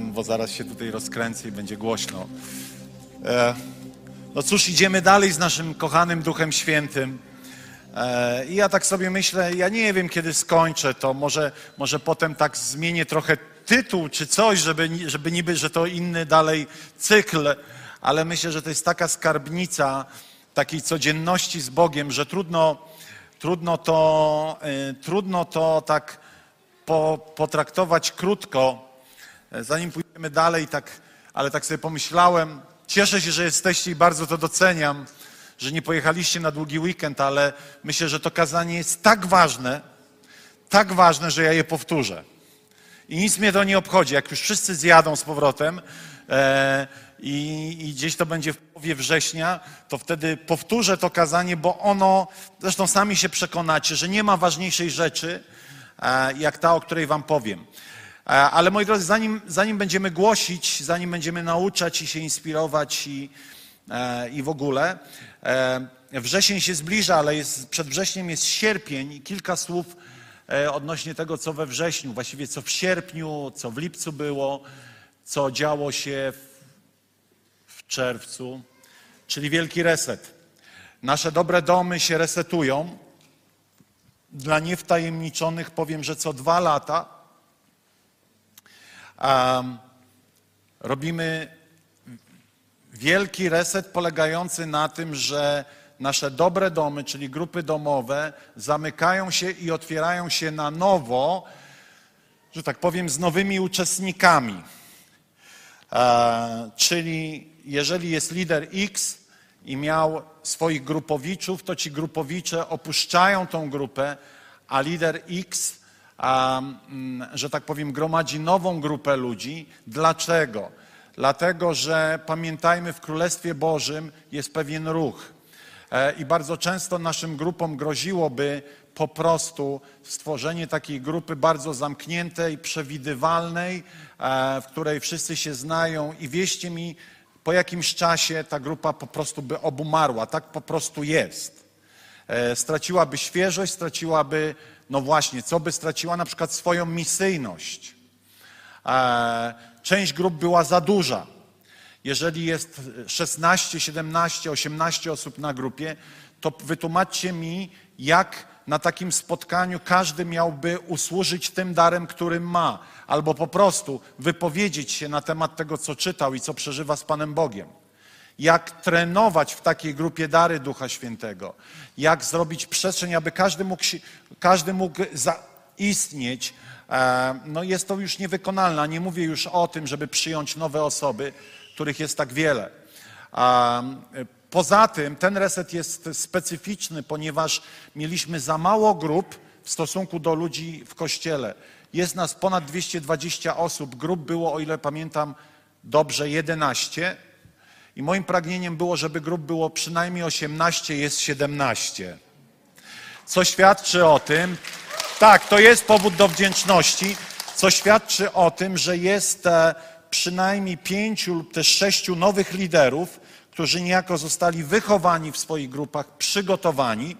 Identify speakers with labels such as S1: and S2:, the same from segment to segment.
S1: bo zaraz się tutaj rozkręcę i będzie głośno. E, no cóż, idziemy dalej z naszym kochanym Duchem Świętym. E, I ja tak sobie myślę, ja nie wiem, kiedy skończę to, może, może potem tak zmienię trochę tytuł czy coś, żeby, żeby niby, że to inny dalej cykl, ale myślę, że to jest taka skarbnica takiej codzienności z Bogiem, że trudno, trudno, to, y, trudno to tak po, potraktować krótko, zanim pójdziemy dalej, tak, ale tak sobie pomyślałem, cieszę się, że jesteście i bardzo to doceniam, że nie pojechaliście na długi weekend, ale myślę, że to kazanie jest tak ważne, tak ważne, że ja je powtórzę. I nic mnie to nie obchodzi. Jak już wszyscy zjadą z powrotem e, i, i, gdzieś to będzie w połowie września, to wtedy powtórzę to kazanie, bo ono, zresztą sami się przekonacie, że nie ma ważniejszej rzeczy, e, jak ta, o której wam powiem. E, ale moi drodzy, zanim, zanim będziemy głosić, zanim będziemy nauczać i się inspirować i, e, i w ogóle, e, wrzesień się zbliża, ale jest, przed wrześniem jest sierpień i kilka słów E, odnośnie tego, co we wrześniu, właściwie co w sierpniu, co w lipcu było, co działo się w, w czerwcu, czyli wielki reset. Nasze dobre domy się resetują. Dla niewtajemniczonych powiem, że co dwa lata um, robimy wielki reset polegający na tym, że nasze dobre domy, czyli grupy domowe, zamykają się i otwierają się na nowo, że tak powiem, z nowymi uczestnikami. E, czyli jeżeli jest lider X i miał swoich grupowiczów, to ci grupowicze opuszczają tą grupę, a lider X, że tak powiem, gromadzi nową grupę ludzi. Dlaczego? Dlatego, że pamiętajmy, w Królestwie Bożym jest pewien ruch. E, I bardzo często naszym grupom groziłoby po prostu stworzenie takiej grupy bardzo zamkniętej, przewidywalnej, e, w której wszyscy się znają i wieście mi, po jakimś czasie ta grupa po prostu by obumarła. Tak po prostu jest. E, straciłaby świeżość, straciłaby, no właśnie, co by straciła? Na przykład swoją misyjność. Część grup była za duża. Jeżeli jest 16, 17, 18 osób na grupie, to wytłumaczcie mi, jak na takim spotkaniu każdy miałby usłużyć tym darem, którym ma, albo po prostu wypowiedzieć się na temat tego, co czytał i co przeżywa z Panem Bogiem. Jak trenować w takiej grupie dary Ducha Świętego, jak zrobić przestrzeń, aby każdy mógł, każdy mógł zaistnieć. E, no jest to już niewykonalne. Nie mówię już o tym, żeby przyjąć nowe osoby, których jest tak wiele. Poza tym ten reset jest specyficzny, ponieważ mieliśmy za mało grup w stosunku do ludzi w kościele. Jest nas ponad 220 osób, grup było, o ile pamiętam dobrze, 11. I moim pragnieniem było, żeby grup było przynajmniej 18, jest 17. Co świadczy o tym, tak, to jest powód do wdzięczności, co świadczy o tym, że jest e, przynajmniej pięciu lub też sześciu nowych liderów, którzy niejako zostali wychowani w swoich grupach, przygotowani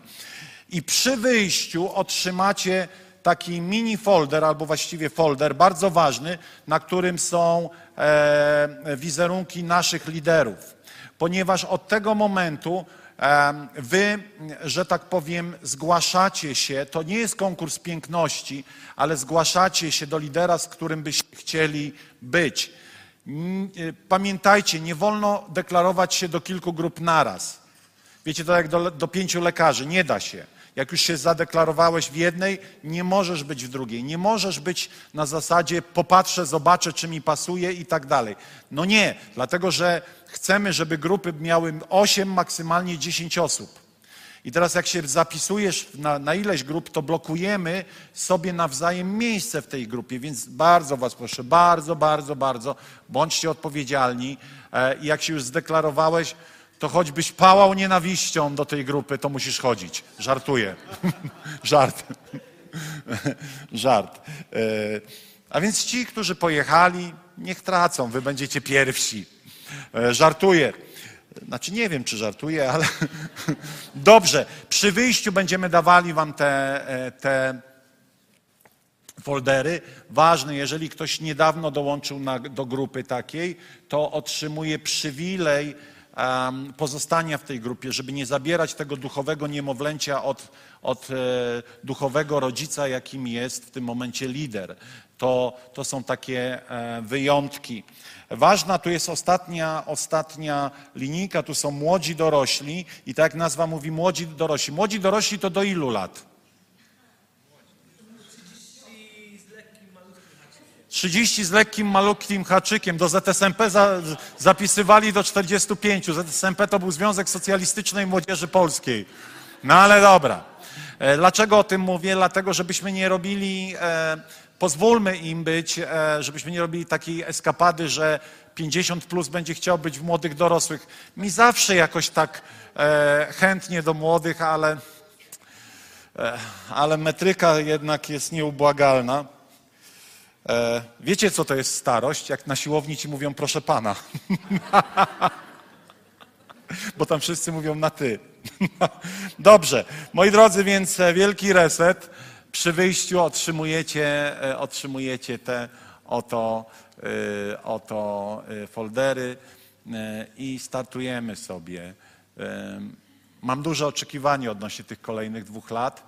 S1: i przy wyjściu otrzymacie taki mini folder, albo właściwie folder bardzo ważny, na którym są e, wizerunki naszych liderów. Ponieważ od tego momentu e, wy, że tak powiem, zgłaszacie się, to nie jest konkurs piękności, ale zgłaszacie się do lidera, z którym byście chcieli być. Y, pamiętajcie, nie wolno deklarować się do kilku grup naraz. Wiecie, to jak do, do pięciu lekarzy, nie da się. Jak już się zadeklarowałeś w jednej, nie możesz być w drugiej. Nie możesz być na zasadzie popatrzę, zobaczę, czy mi pasuje i tak dalej. No nie, dlatego że chcemy, żeby grupy miały 8, maksymalnie 10 osób. I teraz jak się zapisujesz na, na ileś grup, to blokujemy sobie nawzajem miejsce w tej grupie, więc bardzo was proszę, bardzo, bardzo, bardzo, bądźcie odpowiedzialni e, i jak się już zdeklarowałeś, to choćbyś pałał nienawiścią do tej grupy, to musisz chodzić. Żartuję. Żart. Żart. E, a więc ci, którzy pojechali, niech tracą, wy będziecie pierwsi. E, żartuję. Znaczy nie wiem, czy żartuję, ale dobrze. Przy wyjściu będziemy dawali wam te, e, te foldery. Ważne, jeżeli ktoś niedawno dołączył na, do grupy takiej, to otrzymuje przywilej um, pozostania w tej grupie, żeby nie zabierać tego duchowego niemowlęcia od, od e, duchowego rodzica, jakim jest w tym momencie lider. To, to są takie e, wyjątki. Ważna tu jest ostatnia, ostatnia linijka, tu są młodzi dorośli i tak nazwa mówi młodzi dorośli. Młodzi dorośli to do ilu lat? 30 z lekkim, malutkim haczykiem. Do ZSMP za, zapisywali do 45. ZSMP to był Związek Socjalistycznej Młodzieży Polskiej. No ale dobra. E, dlaczego o tym mówię? Dlatego, żebyśmy nie robili, e, pozwólmy im być, e, żebyśmy nie robili takiej eskapady, że 50 plus będzie chciał być w młodych dorosłych. Mi zawsze jakoś tak e, chętnie do młodych, ale, e, ale metryka jednak jest nieubłagalna. Wiecie, co to jest starość? Jak na siłowni ci mówią, proszę pana. Bo tam wszyscy mówią na ty. Dobrze. Moi drodzy, więc wielki reset. Przy wyjściu otrzymujecie, e, otrzymujecie te oto, oto foldery i startujemy sobie. Mam duże oczekiwanie odnośnie tych kolejnych dwóch lat.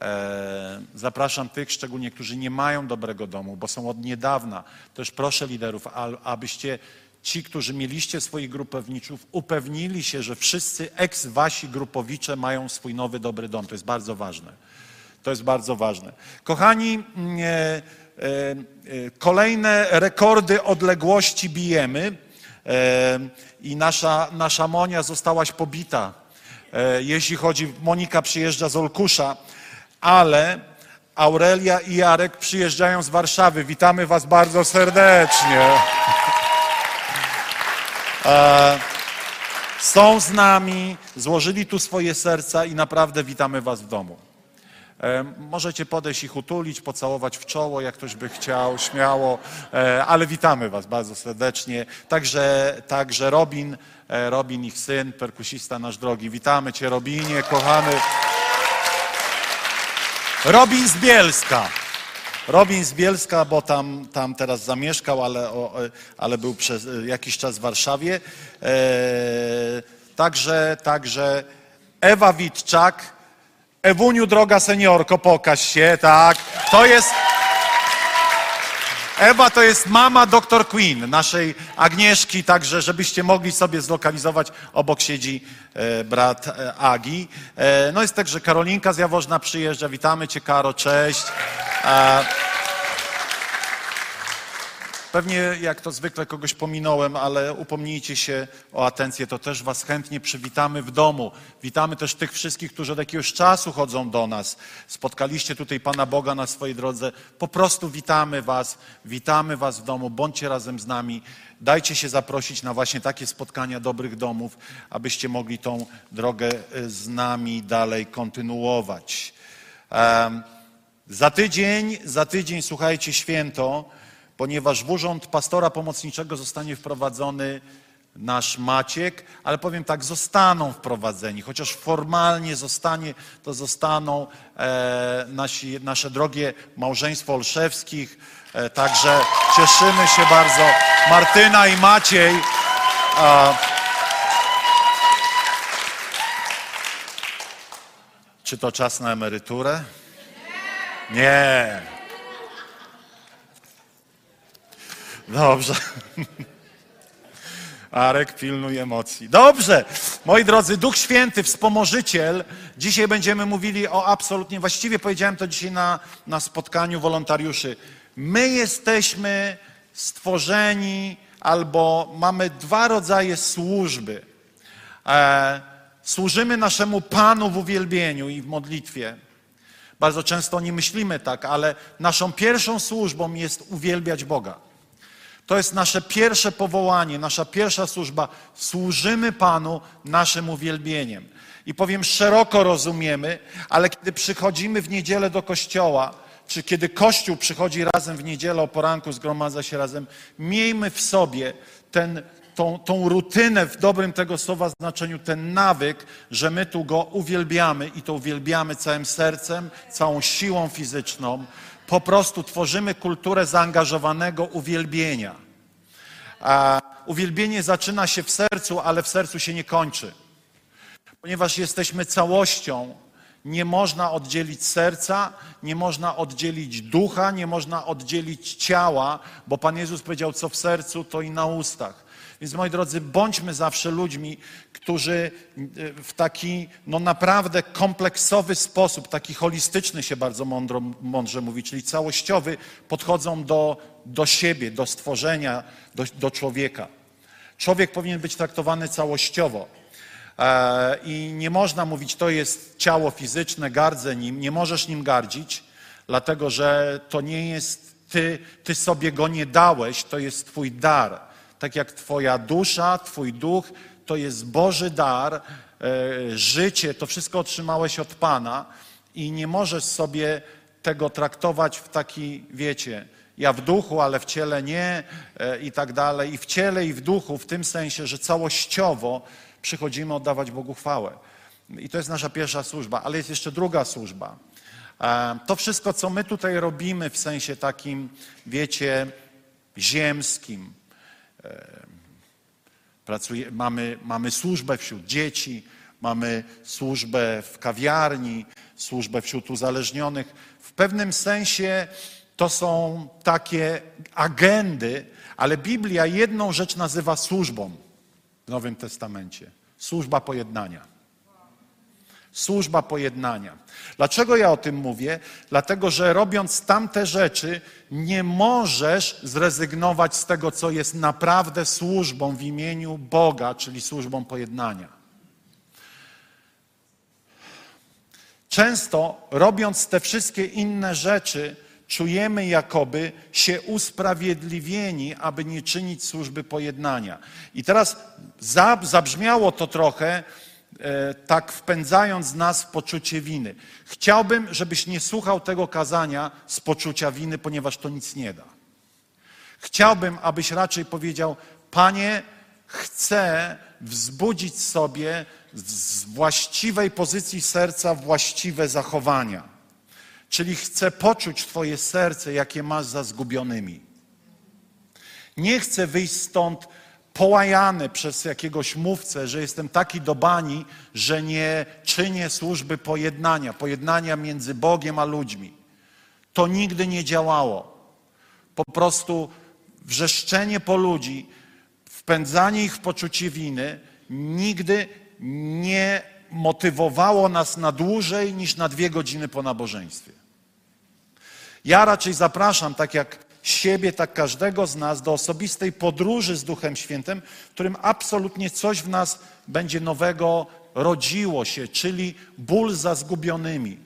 S1: E, zapraszam tych, szczególnie, którzy nie mają dobrego domu, bo są od niedawna. Też proszę liderów, abyście ci, którzy mieliście swoich grupowniczów, upewnili się, że wszyscy eks-wasi grupowicze mają swój nowy, dobry dom. To jest bardzo ważne. To jest bardzo ważne. Kochani, mm, e, e, kolejne rekordy odległości bijemy e, i nasza, nasza Monia zostałaś pobita. Jeśli chodzi, Monika przyjeżdża z Olkusza ale Aurelia i Jarek przyjeżdżają z Warszawy. Witamy Was bardzo serdecznie. Są z nami, złożyli tu swoje serca i naprawdę witamy Was w domu. E, możecie podejść ich utulić, pocałować w czoło, jak ktoś by chciał, śmiało, e, ale witamy Was bardzo serdecznie. Także, także Robin, Robin, ich syn, perkusista nasz drogi. Witamy Cię, Robinie, kochany. Robin z Bielska. Robin z Bielska, bo tam, tam teraz zamieszkał, ale, ale był przez jakiś czas w Warszawie. E, także, także Ewa Witczak. Ewuniu, droga seniorko, pokaż się, tak. To jest, Ewa to jest mama dr Queen, naszej Agnieszki, także żebyście mogli sobie zlokalizować, obok siedzi e, brat e, Agi. E, no jest także Karolinka z Jaworzna przyjeżdża, witamy Cię Karo, cześć. E, Pewnie jak to zwykle kogoś pominąłem, ale upomnijcie się o atencję, to też Was chętnie przywitamy w domu. Witamy też tych wszystkich, którzy od jakiegoś czasu chodzą do nas. Spotkaliście tutaj Pana Boga na swojej drodze. Po prostu witamy Was, witamy Was w domu, bądźcie razem z nami. Dajcie się zaprosić na właśnie takie spotkania dobrych domów, abyście mogli tą drogę y, z nami dalej kontynuować. Um, za tydzień, za tydzień, słuchajcie, święto ponieważ w urząd pastora pomocniczego zostanie wprowadzony nasz Maciek, ale powiem tak, zostaną wprowadzeni, chociaż formalnie zostanie, to zostaną e, nasi, nasze drogie małżeństwo Olszewskich, e, także cieszymy się bardzo. Martyna i Maciej. A, czy to czas na emeryturę? Nie. Dobrze. Arek, pilnuj emocji. Dobrze, moi drodzy, Duch Święty, wspomożyciel. Dzisiaj będziemy mówili o absolutnie, właściwie powiedziałem to dzisiaj na, na spotkaniu wolontariuszy. My jesteśmy stworzeni albo mamy dwa rodzaje służby. E, służymy naszemu Panu w uwielbieniu i w modlitwie. Bardzo często nie myślimy tak, ale naszą pierwszą służbą jest uwielbiać Boga. To jest nasze pierwsze powołanie, nasza pierwsza służba. Służymy Panu naszym uwielbieniem. I powiem, szeroko rozumiemy, ale kiedy przychodzimy w niedzielę do kościoła, czy kiedy Kościół przychodzi razem w niedzielę o poranku, zgromadza się razem, miejmy w sobie ten, tą, tą rutynę w dobrym tego słowa znaczeniu, ten nawyk, że my tu Go uwielbiamy i to uwielbiamy całym sercem, całą siłą fizyczną. Po prostu tworzymy kulturę zaangażowanego uwielbienia. Uwielbienie zaczyna się w sercu, ale w sercu się nie kończy. Ponieważ jesteśmy całością, nie można oddzielić serca, nie można oddzielić ducha, nie można oddzielić ciała, bo Pan Jezus powiedział, co w sercu, to i na ustach. Więc moi drodzy, bądźmy zawsze ludźmi, którzy e, w taki no naprawdę kompleksowy sposób, taki holistyczny się bardzo mądro, mądrze mówi, czyli całościowy, podchodzą do, do siebie, do stworzenia, do, do człowieka. Człowiek powinien być traktowany całościowo. E, I nie można mówić, to jest ciało fizyczne, gardzę nim, nie możesz nim gardzić, dlatego że to nie jest ty, ty sobie go nie dałeś, to jest Twój dar. Tak jak Twoja dusza, Twój duch, to jest Boży dar, e, życie, to wszystko otrzymałeś od Pana i nie możesz sobie tego traktować w taki, wiecie, ja w duchu, ale w ciele nie e, i tak dalej. I w ciele, i w duchu, w tym sensie, że całościowo przychodzimy oddawać Bogu chwałę. I to jest nasza pierwsza służba, ale jest jeszcze druga służba. E, to wszystko, co my tutaj robimy w sensie takim, wiecie, ziemskim. Pracuje, mamy, mamy służbę wśród dzieci, mamy służbę w kawiarni, służbę wśród uzależnionych. W pewnym sensie to są takie agendy, ale Biblia jedną rzecz nazywa służbą w Nowym Testamencie. Służba pojednania. Służba pojednania. Dlaczego ja o tym mówię? Dlatego, że robiąc tamte rzeczy, nie możesz zrezygnować z tego, co jest naprawdę służbą w imieniu Boga, czyli służbą pojednania. Często robiąc te wszystkie inne rzeczy, czujemy jakoby się usprawiedliwieni, aby nie czynić służby pojednania. I teraz zabrzmiało to trochę tak wpędzając nas w poczucie winy. Chciałbym, żebyś nie słuchał tego kazania z poczucia winy, ponieważ to nic nie da. Chciałbym, abyś raczej powiedział, Panie, chcę wzbudzić sobie z właściwej pozycji serca właściwe zachowania. Czyli chcę poczuć Twoje serce, jakie masz za zgubionymi. Nie chcę wyjść stąd połajany przez jakiegoś mówcę, że jestem taki do bani, że nie czynię służby pojednania, pojednania między Bogiem a ludźmi. To nigdy nie działało. Po prostu wrzeszczenie po ludzi, wpędzanie ich w poczucie winy nigdy nie motywowało nas na dłużej niż na dwie godziny po nabożeństwie. Ja raczej zapraszam, tak jak siebie, tak każdego z nas, do osobistej podróży z Duchem Świętym, w którym absolutnie coś w nas będzie nowego rodziło się, czyli ból za zgubionymi.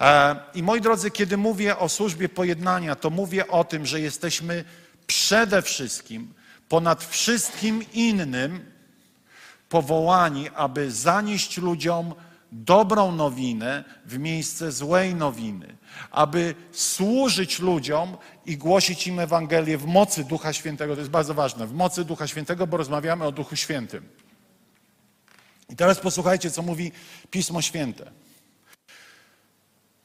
S1: E, I moi drodzy, kiedy mówię o służbie pojednania, to mówię o tym, że jesteśmy przede wszystkim, ponad wszystkim innym, powołani, aby zanieść ludziom dobrą nowinę w miejsce złej nowiny, aby służyć ludziom i głosić im Ewangelię w mocy Ducha Świętego. To jest bardzo ważne, w mocy Ducha Świętego, bo rozmawiamy o Duchu Świętym. I teraz posłuchajcie, co mówi Pismo Święte.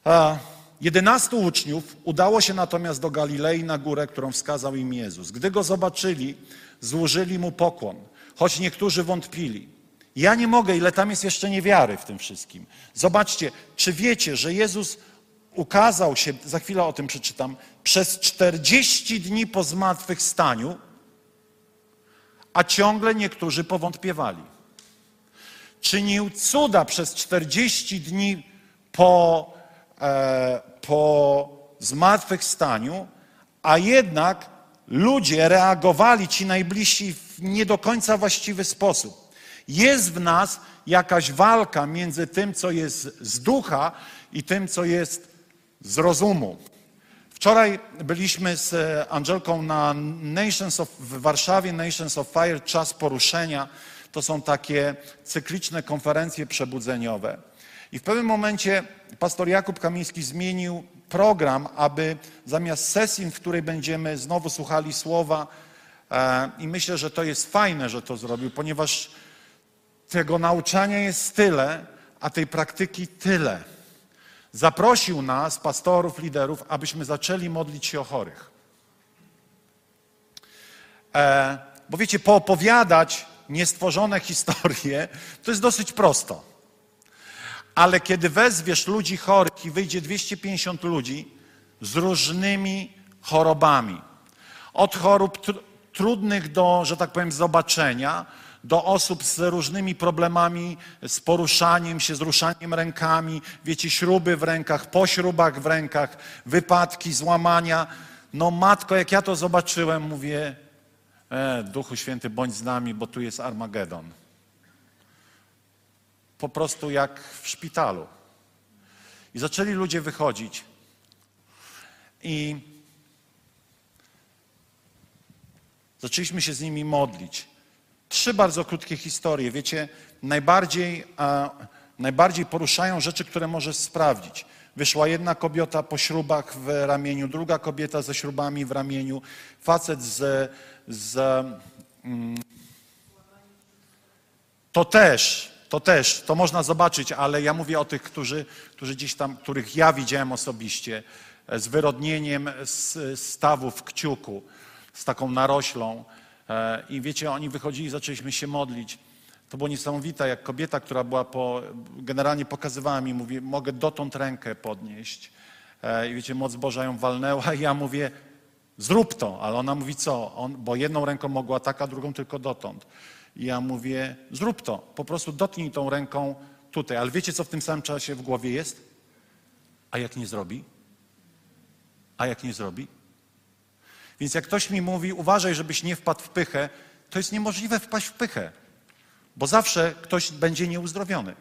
S1: A, jedenastu uczniów udało się natomiast do Galilei na górę, którą wskazał im Jezus. Gdy go zobaczyli, złożyli mu pokłon, choć niektórzy wątpili. Ja nie mogę, ile tam jest jeszcze niewiary w tym wszystkim. Zobaczcie, czy wiecie, że Jezus ukazał się, za chwilę o tym przeczytam, przez 40 dni po zmartwychwstaniu, a ciągle niektórzy powątpiewali. Czynił cuda przez 40 dni po, e, po zmartwychwstaniu, a jednak ludzie reagowali, ci najbliżsi, w nie do końca właściwy sposób. Jest w nas jakaś walka między tym, co jest z ducha i tym, co jest z rozumu. Wczoraj byliśmy z Angelką na Nations of, w Warszawie, Nations of Fire, czas poruszenia. To są takie cykliczne konferencje przebudzeniowe. I w pewnym momencie pastor Jakub Kamiński zmienił program, aby zamiast sesji, w której będziemy znowu słuchali słowa, e, i myślę, że to jest fajne, że to zrobił, ponieważ tego nauczania jest tyle, a tej praktyki tyle. Zaprosił nas, pastorów, liderów, abyśmy zaczęli modlić się o chorych. E, bo wiecie, poopowiadać niestworzone historie to jest dosyć prosto. Ale kiedy wezwiesz ludzi chorych i wyjdzie 250 ludzi z różnymi chorobami, od chorób tr trudnych do, że tak powiem, zobaczenia, do osób z różnymi problemami, z poruszaniem się, z ruszaniem rękami, wiecie, śruby w rękach, po śrubach w rękach, wypadki, złamania. No matko, jak ja to zobaczyłem, mówię, e, Duchu Święty, bądź z nami, bo tu jest Armagedon. Po prostu jak w szpitalu. I zaczęli ludzie wychodzić. I zaczęliśmy się z nimi modlić. Trzy bardzo krótkie historie. Wiecie, najbardziej, a, najbardziej poruszają rzeczy, które możesz sprawdzić. Wyszła jedna kobieta po śrubach w ramieniu, druga kobieta ze śrubami w ramieniu, facet z. z mm, to też, to też, to można zobaczyć, ale ja mówię o tych, którzy, którzy gdzieś tam, których ja widziałem osobiście, z wyrodnieniem z w kciuku, z taką naroślą. E, I wiecie, oni wychodzili, zaczęliśmy się modlić. To było niesamowite, jak kobieta, która była po, generalnie pokazywała mi, mówi, mogę dotąd rękę podnieść. E, I wiecie, moc Boża ją walnęła i ja mówię, zrób to. Ale ona mówi, co? On, bo jedną ręką mogła tak, a drugą tylko dotąd. I ja mówię, zrób to. Po prostu dotknij tą ręką tutaj. Ale wiecie, co w tym samym czasie w głowie jest? A jak nie zrobi? A jak nie zrobi? Więc jak ktoś mi mówi, uważaj, żebyś nie wpadł w pychę, to jest niemożliwe wpaść w pychę, bo zawsze ktoś będzie nieuzdrowiony.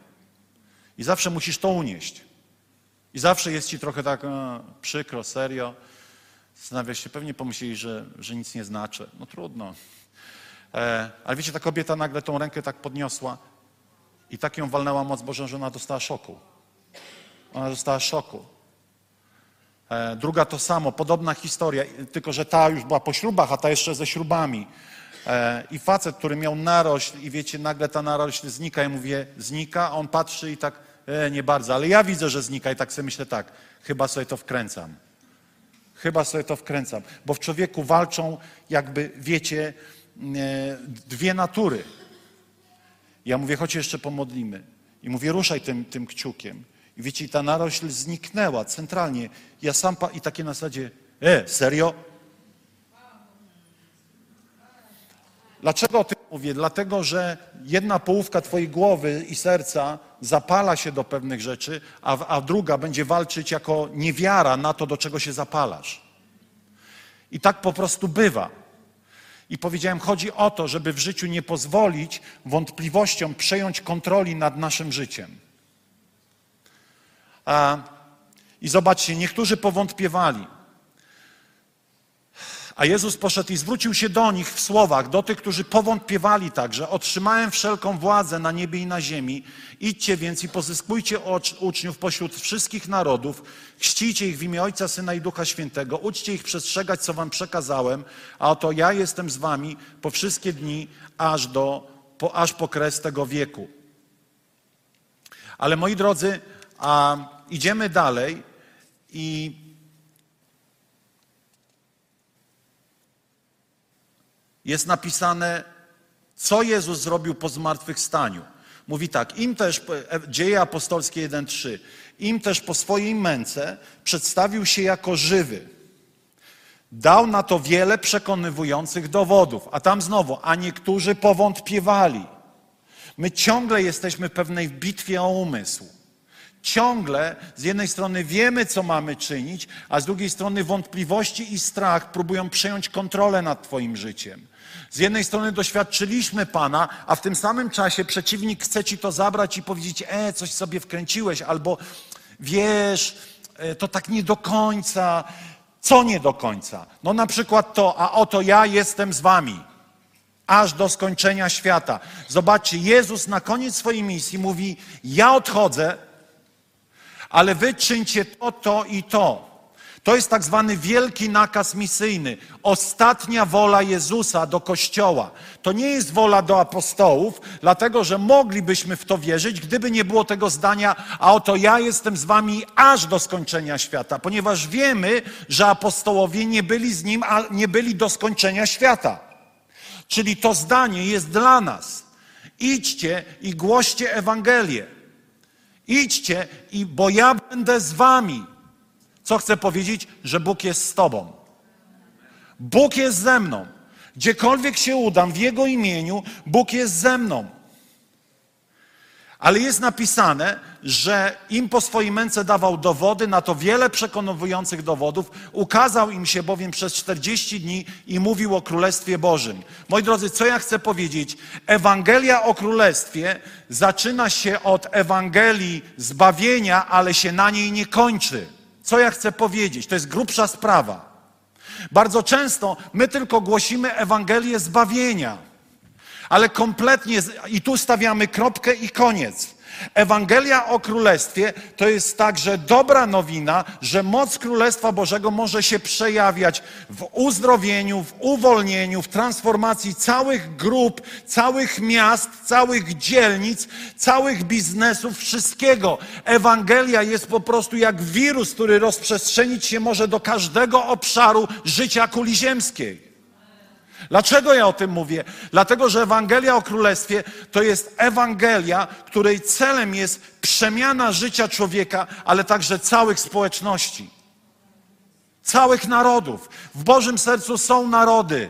S1: I zawsze musisz to unieść. I zawsze jest ci trochę tak e, przykro, serio. Zastanawiasz się, pewnie pomyśleli, że, że nic nie znaczy. No trudno. E, ale wiecie, ta kobieta nagle tą rękę tak podniosła i tak ją walnęła moc Boża, że ona dostała szoku. Ona dostała szoku. E, druga to samo, podobna historia, tylko że ta już była po śrubach, a ta jeszcze ze śrubami. E, I facet, który miał narośl i wiecie, nagle ta narośl znika. Ja mówię, znika, a on patrzy i tak, e, nie bardzo, ale ja widzę, że znika i tak sobie myślę tak, chyba sobie to wkręcam. Chyba sobie to wkręcam, bo w człowieku walczą jakby, wiecie, e, dwie natury. Ja mówię, chodź jeszcze pomodlimy. I mówię, ruszaj tym, tym kciukiem. I wiecie, ta narośl zniknęła centralnie. Ja sam pa... i takie na zasadzie, e, serio? Dlaczego o tym mówię? Dlatego, że jedna połówka twojej głowy i serca zapala się do pewnych rzeczy, a, a druga będzie walczyć jako niewiara na to, do czego się zapalasz. I tak po prostu bywa. I powiedziałem, chodzi o to, żeby w życiu nie pozwolić wątpliwościom przejąć kontroli nad naszym życiem. I zobaczcie, niektórzy powątpiewali. A Jezus poszedł i zwrócił się do nich w słowach, do tych, którzy powątpiewali także. Otrzymałem wszelką władzę na niebie i na ziemi. Idźcie więc i pozyskujcie uczniów pośród wszystkich narodów, chrzcijcie ich w imię Ojca, Syna i Ducha Świętego, uczcie ich przestrzegać, co wam przekazałem, a oto ja jestem z wami po wszystkie dni, aż, do, po, aż po kres tego wieku. Ale moi drodzy, a idziemy dalej i jest napisane, co Jezus zrobił po zmartwychwstaniu. Mówi tak, im też, dzieje apostolskie 1.3, im też po swojej męce przedstawił się jako żywy. Dał na to wiele przekonywujących dowodów. A tam znowu, a niektórzy powątpiewali. My ciągle jesteśmy w pewnej bitwie o umysł. Ciągle z jednej strony wiemy, co mamy czynić, a z drugiej strony wątpliwości i strach próbują przejąć kontrolę nad Twoim życiem. Z jednej strony doświadczyliśmy Pana, a w tym samym czasie przeciwnik chce Ci to zabrać i powiedzieć, e, coś sobie wkręciłeś, albo wiesz, e, to tak nie do końca. Co nie do końca? No na przykład to, a oto ja jestem z Wami aż do skończenia świata. Zobaczcie, Jezus na koniec swojej misji mówi: Ja odchodzę, ale wy czyńcie to, to i to. To jest tak zwany wielki nakaz misyjny. Ostatnia wola Jezusa do Kościoła. To nie jest wola do apostołów, dlatego że moglibyśmy w to wierzyć, gdyby nie było tego zdania, a oto ja jestem z wami aż do skończenia świata, ponieważ wiemy, że apostołowie nie byli z nim, a nie byli do skończenia świata. Czyli to zdanie jest dla nas. Idźcie i głoście Ewangelię. Idźcie, i, bo ja będę z wami. Co chcę powiedzieć? Że Bóg jest z Tobą. Bóg jest ze mną. Gdziekolwiek się udam w Jego imieniu, Bóg jest ze mną. Ale jest napisane, że im po swojej męce dawał dowody, na to wiele przekonujących dowodów, ukazał im się bowiem przez 40 dni i mówił o Królestwie Bożym. Moi drodzy, co ja chcę powiedzieć? Ewangelia o Królestwie zaczyna się od Ewangelii zbawienia, ale się na niej nie kończy. Co ja chcę powiedzieć? To jest grubsza sprawa. Bardzo często my tylko głosimy Ewangelię zbawienia, ale kompletnie, i tu stawiamy kropkę i koniec. Ewangelia o Królestwie to jest także dobra nowina, że moc Królestwa Bożego może się przejawiać w uzdrowieniu, w uwolnieniu, w transformacji całych grup, całych miast, całych dzielnic, całych biznesów, wszystkiego. Ewangelia jest po prostu jak wirus, który rozprzestrzenić się może do każdego obszaru życia kuli ziemskiej. Dlaczego ja o tym mówię? Dlatego, że Ewangelia o Królestwie to jest Ewangelia, której celem jest przemiana życia człowieka, ale także całych społeczności, całych narodów. W Bożym sercu są narody.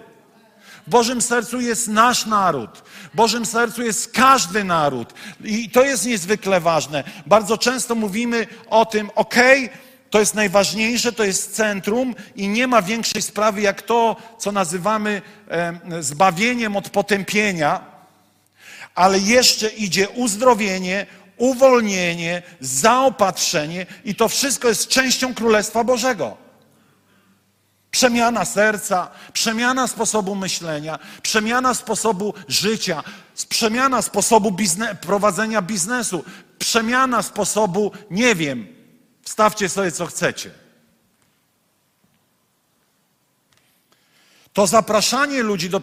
S1: W Bożym sercu jest nasz naród. W Bożym sercu jest każdy naród. I to jest niezwykle ważne. Bardzo często mówimy o tym, okej, okay, to jest najważniejsze, to jest centrum i nie ma większej sprawy jak to, co nazywamy zbawieniem od potępienia, ale jeszcze idzie uzdrowienie, uwolnienie, zaopatrzenie i to wszystko jest częścią Królestwa Bożego. Przemiana serca, przemiana sposobu myślenia, przemiana sposobu życia, przemiana sposobu bizne prowadzenia biznesu, przemiana sposobu, nie wiem, Stawcie sobie, co chcecie. To zapraszanie ludzi do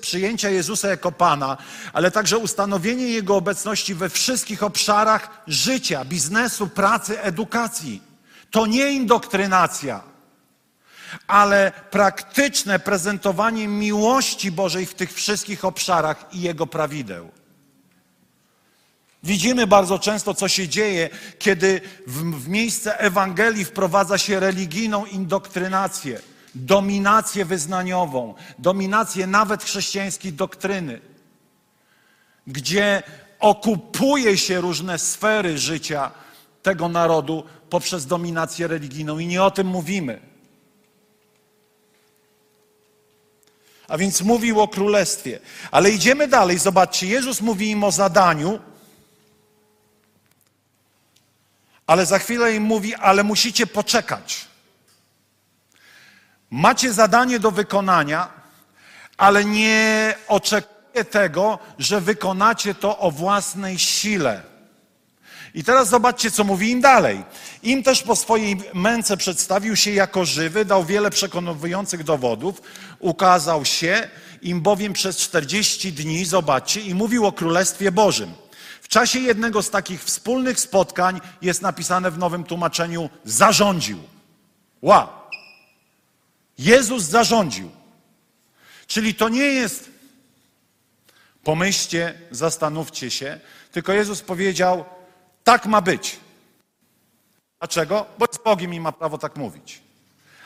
S1: przyjęcia Jezusa jako Pana, ale także ustanowienie Jego obecności we wszystkich obszarach życia, biznesu, pracy, edukacji. To nie indoktrynacja, ale praktyczne prezentowanie miłości Bożej w tych wszystkich obszarach i Jego prawideł. Widzimy bardzo często, co się dzieje, kiedy w, w miejsce Ewangelii wprowadza się religijną indoktrynację, dominację wyznaniową, dominację nawet chrześcijańskiej doktryny, gdzie okupuje się różne sfery życia tego narodu poprzez dominację religijną. I nie o tym mówimy. A więc mówił o królestwie. Ale idziemy dalej. Zobaczcie, Jezus mówi im o zadaniu, ale za chwilę im mówi, ale musicie poczekać. Macie zadanie do wykonania, ale nie oczekuję tego, że wykonacie to o własnej sile. I teraz zobaczcie, co mówi im dalej. Im też po swojej męce przedstawił się jako żywy, dał wiele przekonujących dowodów, ukazał się im bowiem przez 40 dni, zobaczcie, i mówił o Królestwie Bożym czasie jednego z takich wspólnych spotkań jest napisane w nowym tłumaczeniu zarządził. Ła! Jezus zarządził. Czyli to nie jest pomyślcie, zastanówcie się, tylko Jezus powiedział, tak ma być. Dlaczego? Bo jest Bogiem i ma prawo tak mówić.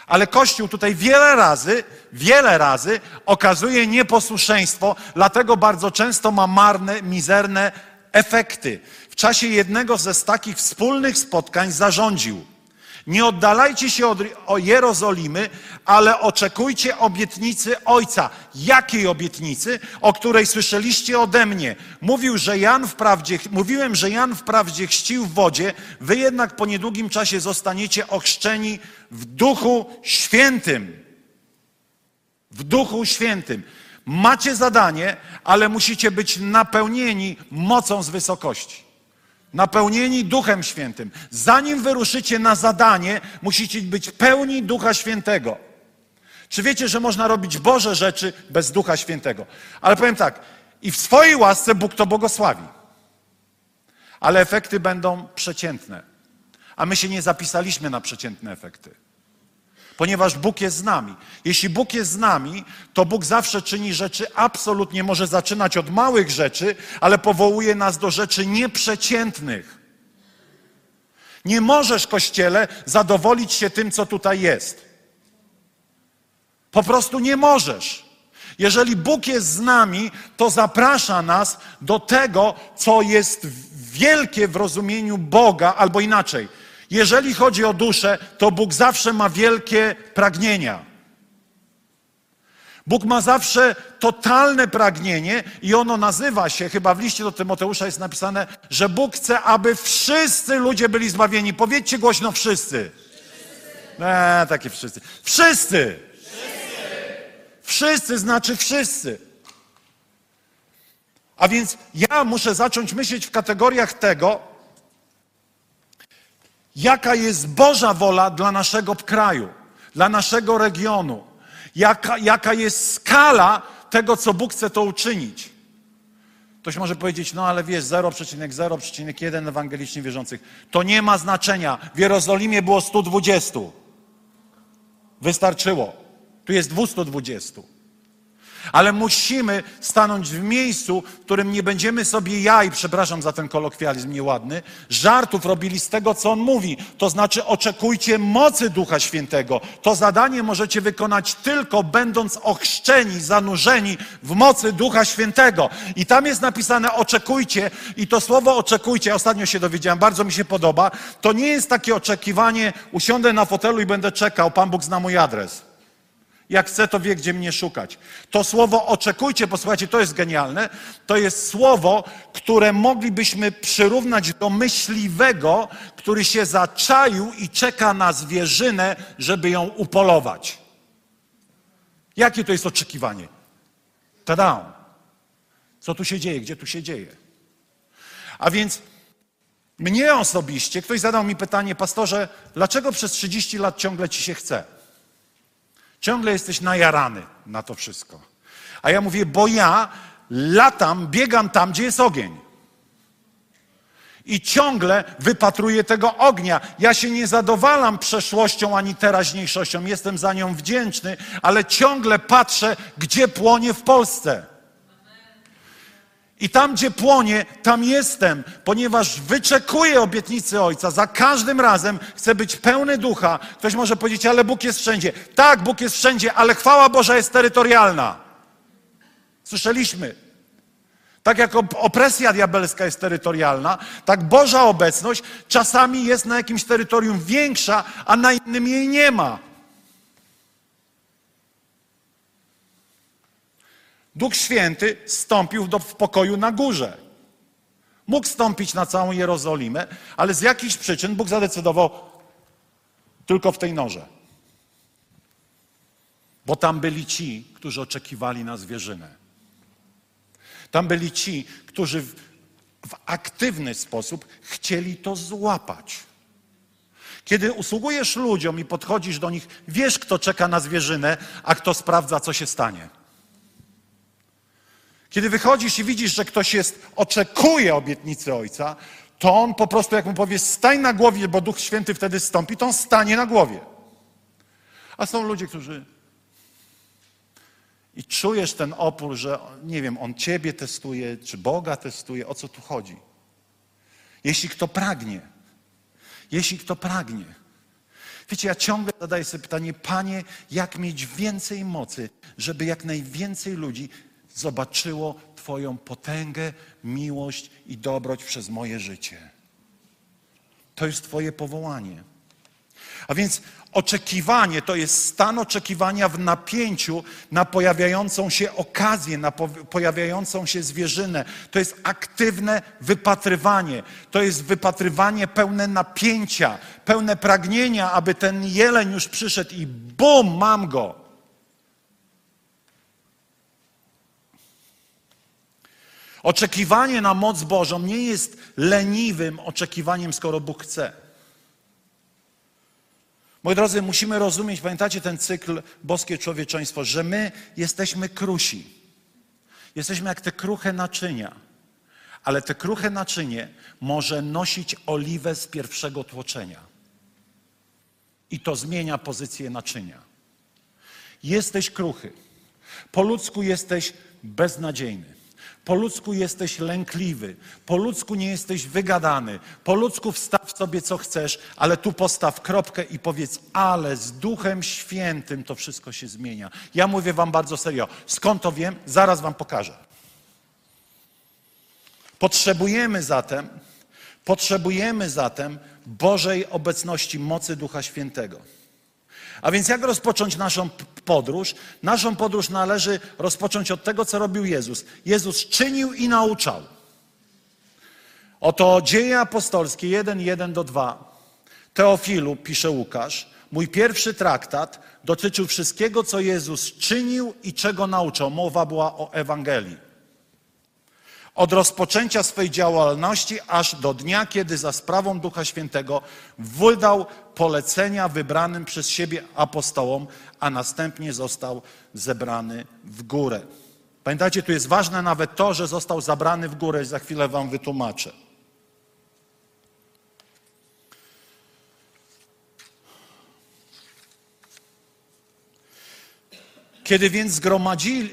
S1: Ale Kościół tutaj wiele razy, wiele razy okazuje nieposłuszeństwo, dlatego bardzo często ma marne, mizerne Efekty. W czasie jednego ze takich wspólnych spotkań zarządził. Nie oddalajcie się od Jerozolimy, ale oczekujcie obietnicy Ojca. Jakiej obietnicy? O której słyszeliście ode mnie. Mówił, że Jan wprawdzie, mówiłem, że Jan wprawdzie chrzcił w wodzie, wy jednak po niedługim czasie zostaniecie ochrzczeni w Duchu Świętym. W Duchu Świętym. Macie zadanie, ale musicie być napełnieni mocą z wysokości. Napełnieni Duchem Świętym. Zanim wyruszycie na zadanie, musicie być pełni Ducha Świętego. Czy wiecie, że można robić Boże rzeczy bez Ducha Świętego? Ale powiem tak, i w swojej łasce Bóg to błogosławi. Ale efekty będą przeciętne. A my się nie zapisaliśmy na przeciętne efekty ponieważ Bóg jest z nami. Jeśli Bóg jest z nami, to Bóg zawsze czyni rzeczy absolutnie, może zaczynać od małych rzeczy, ale powołuje nas do rzeczy nieprzeciętnych. Nie możesz, Kościele, zadowolić się tym, co tutaj jest. Po prostu nie możesz. Jeżeli Bóg jest z nami, to zaprasza nas do tego, co jest wielkie w rozumieniu Boga, albo inaczej – jeżeli chodzi o duszę, to Bóg zawsze ma wielkie pragnienia. Bóg ma zawsze totalne pragnienie i ono nazywa się, chyba w liście do Tymoteusza jest napisane, że Bóg chce, aby wszyscy ludzie byli zbawieni. Powiedzcie głośno wszyscy. Eee, takie wszyscy. Wszyscy. Wszyscy. Wszyscy znaczy wszyscy. A więc ja muszę zacząć myśleć w kategoriach tego, jaka jest Boża wola dla naszego kraju, dla naszego regionu, jaka, jaka jest skala tego, co Bóg chce to uczynić. Ktoś może powiedzieć, no ale wiesz, 0,0,1 ewangelicznie wierzących. To nie ma znaczenia. W Jerozolimie było 120. Wystarczyło. Tu jest 220. Ale musimy stanąć w miejscu, w którym nie będziemy sobie jaj, przepraszam za ten kolokwializm nieładny, żartów robili z tego, co on mówi. To znaczy oczekujcie mocy Ducha Świętego. To zadanie możecie wykonać tylko będąc ochrzczeni, zanurzeni w mocy Ducha Świętego. I tam jest napisane oczekujcie i to słowo oczekujcie, ostatnio się dowiedziałem, bardzo mi się podoba, to nie jest takie oczekiwanie, usiądę na fotelu i będę czekał, Pan Bóg zna mój adres. Jak chce, to wie, gdzie mnie szukać. To słowo oczekujcie, posłuchajcie, to jest genialne. To jest słowo, które moglibyśmy przyrównać do myśliwego, który się zaczaił i czeka na zwierzynę, żeby ją upolować. Jakie to jest oczekiwanie? Tada! Co tu się dzieje? Gdzie tu się dzieje? A więc mnie osobiście, ktoś zadał mi pytanie, pastorze, dlaczego przez 30 lat ciągle ci się chce? Ciągle jesteś najarany na to wszystko. A ja mówię, bo ja latam, biegam tam, gdzie jest ogień. I ciągle wypatruję tego ognia. Ja się nie zadowalam przeszłością ani teraźniejszością, jestem za nią wdzięczny, ale ciągle patrzę, gdzie płonie w Polsce. I tam, gdzie płonie, tam jestem, ponieważ wyczekuję obietnicy Ojca. Za każdym razem chcę być pełny ducha. Ktoś może powiedzieć, ale Bóg jest wszędzie. Tak, Bóg jest wszędzie, ale chwała Boża jest terytorialna. Słyszeliśmy. Tak jak opresja diabelska jest terytorialna, tak Boża obecność czasami jest na jakimś terytorium większa, a na innym jej nie ma. Duch Święty stąpił do, w pokoju na górze. Mógł stąpić na całą Jerozolimę, ale z jakichś przyczyn Bóg zadecydował tylko w tej norze. Bo tam byli ci, którzy oczekiwali na zwierzynę. Tam byli ci, którzy w, w aktywny sposób chcieli to złapać. Kiedy usługujesz ludziom i podchodzisz do nich, wiesz, kto czeka na zwierzynę, a kto sprawdza, co się stanie. Kiedy wychodzisz i widzisz, że ktoś jest, oczekuje obietnicy Ojca, to on po prostu, jak mu powie, stań na głowie, bo Duch Święty wtedy stąpi, to on stanie na głowie. A są ludzie, którzy. I czujesz ten opór, że nie wiem, on ciebie testuje, czy Boga testuje, o co tu chodzi. Jeśli kto pragnie, jeśli kto pragnie. Wiecie, ja ciągle zadaję sobie pytanie, Panie, jak mieć więcej mocy, żeby jak najwięcej ludzi zobaczyło Twoją potęgę, miłość i dobroć przez moje życie. To jest Twoje powołanie. A więc oczekiwanie to jest stan oczekiwania w napięciu na pojawiającą się okazję, na pojawiającą się zwierzynę. To jest aktywne wypatrywanie. To jest wypatrywanie pełne napięcia, pełne pragnienia, aby ten jeleń już przyszedł i bum, mam go. Oczekiwanie na moc Bożą nie jest leniwym oczekiwaniem, skoro Bóg chce. Moi drodzy, musimy rozumieć, pamiętacie ten cykl boskie człowieczeństwo, że my jesteśmy krusi. Jesteśmy jak te kruche naczynia. Ale te kruche naczynie może nosić oliwę z pierwszego tłoczenia. I to zmienia pozycję naczynia. Jesteś kruchy. Po ludzku jesteś beznadziejny. Po ludzku jesteś lękliwy, po ludzku nie jesteś wygadany, po ludzku wstaw sobie co chcesz, ale tu postaw kropkę i powiedz, ale z Duchem Świętym to wszystko się zmienia. Ja mówię Wam bardzo serio. Skąd to wiem? Zaraz Wam pokażę. Potrzebujemy zatem, potrzebujemy zatem Bożej obecności, mocy Ducha Świętego. A więc jak rozpocząć naszą podróż? Naszą podróż należy rozpocząć od tego, co robił Jezus. Jezus czynił i nauczał. Oto dzieje apostolskie 1, 1 do 2. Teofilu, pisze Łukasz, mój pierwszy traktat dotyczył wszystkiego, co Jezus czynił i czego nauczał. Mowa była o Ewangelii. Od rozpoczęcia swej działalności aż do dnia, kiedy za sprawą Ducha Świętego wydał polecenia wybranym przez siebie apostołom, a następnie został zebrany w górę. Pamiętajcie, tu jest ważne nawet to, że został zabrany w górę, za chwilę wam wytłumaczę. Kiedy więc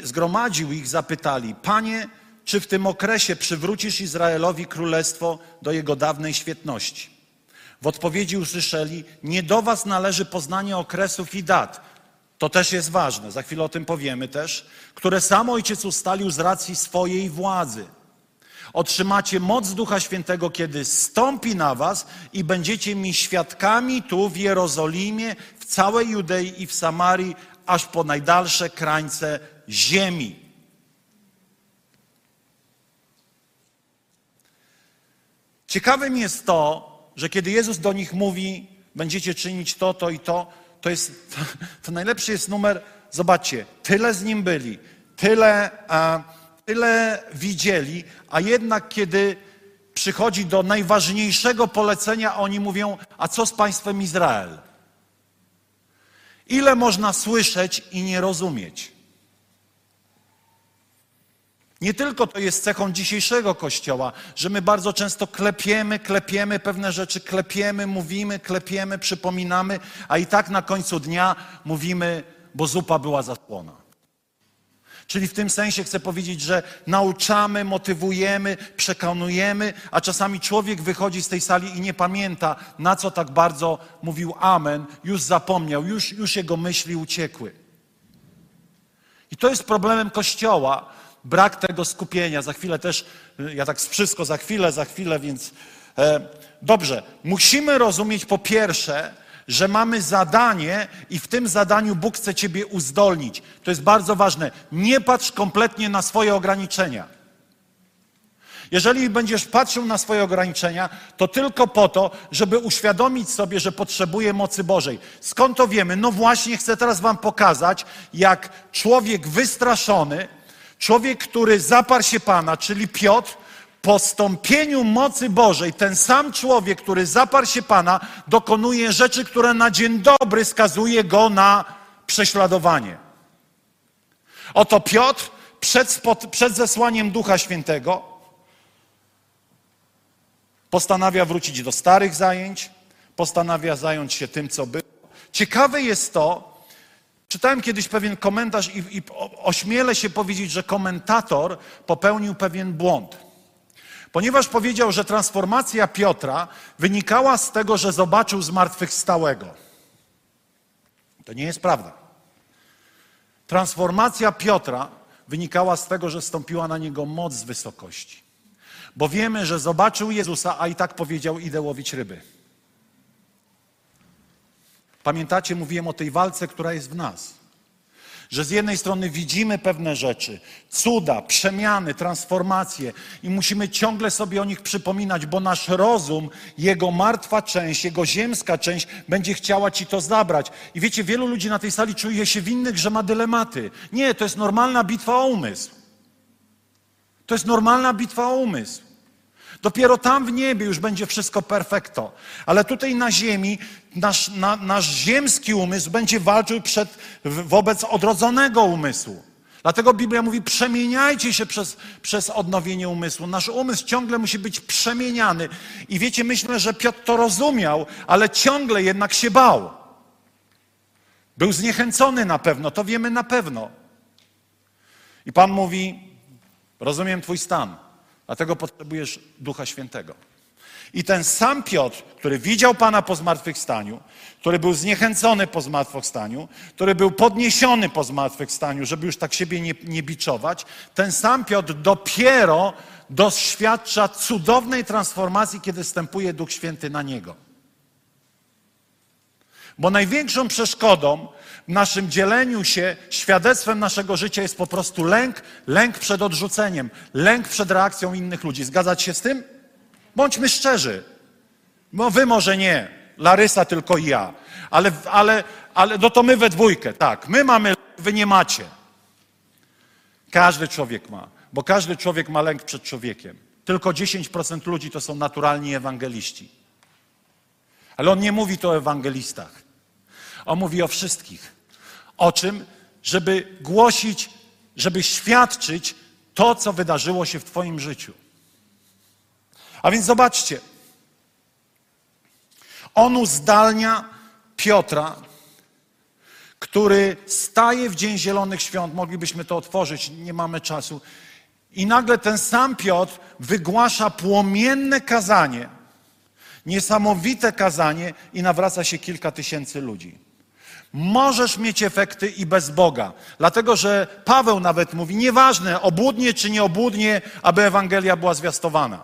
S1: zgromadził ich, zapytali: Panie, czy w tym okresie przywrócisz Izraelowi królestwo do jego dawnej świetności? W odpowiedzi usłyszeli: Nie do was należy poznanie okresów i dat. To też jest ważne, za chwilę o tym powiemy też, które sam ojciec ustalił z racji swojej władzy. Otrzymacie moc Ducha Świętego, kiedy stąpi na was i będziecie mi świadkami tu w Jerozolimie, w całej Judei i w Samarii, aż po najdalsze krańce ziemi. Ciekawym jest to, że kiedy Jezus do nich mówi, będziecie czynić to, to i to, to jest, to, to najlepszy jest numer, zobaczcie, tyle z Nim byli, tyle, a, tyle widzieli, a jednak kiedy przychodzi do najważniejszego polecenia, oni mówią, a co z państwem Izrael? Ile można słyszeć i nie rozumieć? Nie tylko to jest cechą dzisiejszego Kościoła, że my bardzo często klepiemy, klepiemy pewne rzeczy, klepiemy, mówimy, klepiemy, przypominamy, a i tak na końcu dnia mówimy, bo zupa była zasłona. Czyli w tym sensie chcę powiedzieć, że nauczamy, motywujemy, przekonujemy, a czasami człowiek wychodzi z tej sali i nie pamięta, na co tak bardzo mówił Amen, już zapomniał, już, już jego myśli uciekły. I to jest problemem Kościoła, brak tego skupienia. Za chwilę też, y, ja tak wszystko za chwilę, za chwilę, więc e, dobrze. Musimy rozumieć po pierwsze, że mamy zadanie i w tym zadaniu Bóg chce Ciebie uzdolnić. To jest bardzo ważne. Nie patrz kompletnie na swoje ograniczenia. Jeżeli będziesz patrzył na swoje ograniczenia, to tylko po to, żeby uświadomić sobie, że potrzebuje mocy Bożej. Skąd to wiemy? No właśnie chcę teraz Wam pokazać, jak człowiek wystraszony, Człowiek, który zaparł się Pana, czyli Piotr, po stąpieniu mocy Bożej, ten sam człowiek, który zaparł się Pana, dokonuje rzeczy, które na dzień dobry skazuje go na prześladowanie. Oto Piotr przed, przed zesłaniem Ducha Świętego postanawia wrócić do starych zajęć, postanawia zająć się tym, co było. Ciekawe jest to, Czytałem kiedyś pewien komentarz i, i ośmielę się powiedzieć, że komentator popełnił pewien błąd. Ponieważ powiedział, że transformacja Piotra wynikała z tego, że zobaczył zmartwychwstałego. To nie jest prawda. Transformacja Piotra wynikała z tego, że stąpiła na niego moc z wysokości. Bo wiemy, że zobaczył Jezusa, a i tak powiedział: Idę łowić ryby. Pamiętacie, mówiłem o tej walce, która jest w nas. Że z jednej strony widzimy pewne rzeczy, cuda, przemiany, transformacje i musimy ciągle sobie o nich przypominać, bo nasz rozum, jego martwa część, jego ziemska część będzie chciała ci to zabrać. I wiecie, wielu ludzi na tej sali czuje się winnych, że ma dylematy. Nie, to jest normalna bitwa o umysł. To jest normalna bitwa o umysł. Dopiero tam w niebie już będzie wszystko perfekto. Ale tutaj na ziemi nasz, na, nasz ziemski umysł będzie walczył przed, wobec odrodzonego umysłu. Dlatego Biblia mówi: przemieniajcie się przez, przez odnowienie umysłu. Nasz umysł ciągle musi być przemieniany. I wiecie, myślę, że Piotr to rozumiał, ale ciągle jednak się bał. Był zniechęcony na pewno, to wiemy na pewno. I Pan mówi: Rozumiem Twój stan. Dlatego potrzebujesz Ducha Świętego. I ten sam Piotr, który widział Pana po zmartwychwstaniu, który był zniechęcony po zmartwychwstaniu, który był podniesiony po zmartwychwstaniu, żeby już tak siebie nie, nie biczować, ten sam Piotr dopiero doświadcza cudownej transformacji, kiedy wstępuje Duch Święty na niego. Bo największą przeszkodą naszym dzieleniu się świadectwem naszego życia jest po prostu lęk, lęk przed odrzuceniem, lęk przed reakcją innych ludzi. Zgadzać się z tym? Bądźmy szczerzy. No wy może nie, Larysa tylko i ja, ale, ale, ale no to my we dwójkę, tak. My mamy, wy nie macie. Każdy człowiek ma, bo każdy człowiek ma lęk przed człowiekiem. Tylko 10% ludzi to są naturalni ewangeliści. Ale on nie mówi to o ewangelistach. On mówi o wszystkich. O czym? Żeby głosić, żeby świadczyć to, co wydarzyło się w Twoim życiu. A więc zobaczcie. On uzdalnia Piotra, który staje w Dzień Zielonych Świąt. Moglibyśmy to otworzyć, nie mamy czasu. I nagle ten sam Piotr wygłasza płomienne kazanie, niesamowite kazanie i nawraca się kilka tysięcy ludzi. Możesz mieć efekty i bez Boga. Dlatego, że Paweł nawet mówi, nieważne, obłudnie czy nieobłudnie, aby Ewangelia była zwiastowana.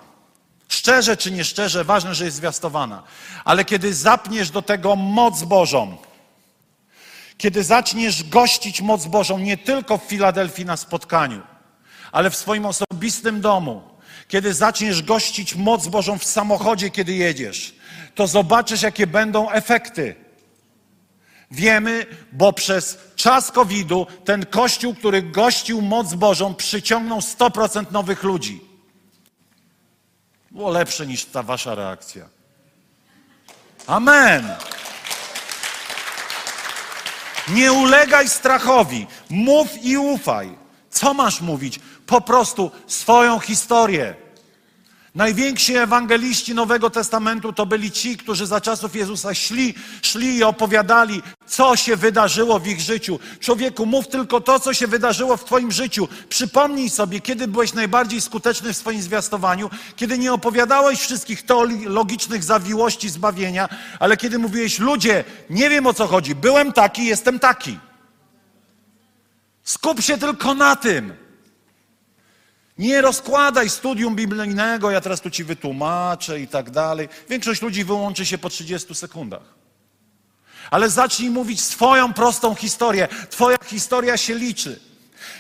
S1: Szczerze czy nieszczerze, ważne, że jest zwiastowana. Ale kiedy zapniesz do tego moc Bożą, kiedy zaczniesz gościć moc Bożą nie tylko w Filadelfii na spotkaniu, ale w swoim osobistym domu, kiedy zaczniesz gościć moc Bożą w samochodzie, kiedy jedziesz, to zobaczysz, jakie będą efekty. Wiemy, bo przez czas COVID-u ten kościół, który gościł moc Bożą, przyciągnął 100% nowych ludzi. Było lepsze niż ta wasza reakcja. Amen. Nie ulegaj strachowi. Mów i ufaj. Co masz mówić? Po prostu swoją historię. Najwięksi ewangeliści Nowego Testamentu to byli ci, którzy za czasów Jezusa szli, szli i opowiadali, co się wydarzyło w ich życiu. Człowieku, mów tylko to, co się wydarzyło w Twoim życiu. Przypomnij sobie, kiedy byłeś najbardziej skuteczny w swoim zwiastowaniu, kiedy nie opowiadałeś wszystkich teologicznych zawiłości zbawienia, ale kiedy mówiłeś, ludzie, nie wiem o co chodzi, byłem taki, jestem taki. Skup się tylko na tym. Nie rozkładaj studium biblijnego, ja teraz tu ci wytłumaczę i tak dalej. Większość ludzi wyłączy się po 30 sekundach. Ale zacznij mówić swoją prostą historię. Twoja historia się liczy.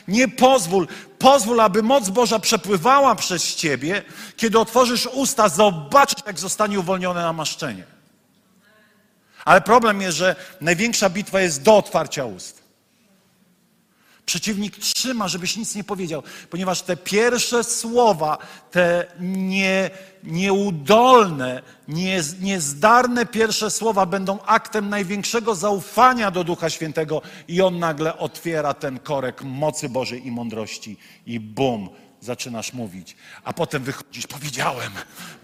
S1: Nie pozwól, pozwól, aby moc Boża przepływała przez ciebie. Kiedy otworzysz usta, zobaczysz, jak zostanie uwolnione namaszczenie. Ale problem jest, że największa bitwa jest do otwarcia ust. Przeciwnik trzyma, żebyś nic nie powiedział, ponieważ te pierwsze słowa, te nie, nieudolne, nie, niezdarne pierwsze słowa będą aktem największego zaufania do Ducha Świętego i on nagle otwiera ten korek mocy Bożej i mądrości i bum, zaczynasz mówić. A potem wychodzisz, powiedziałem,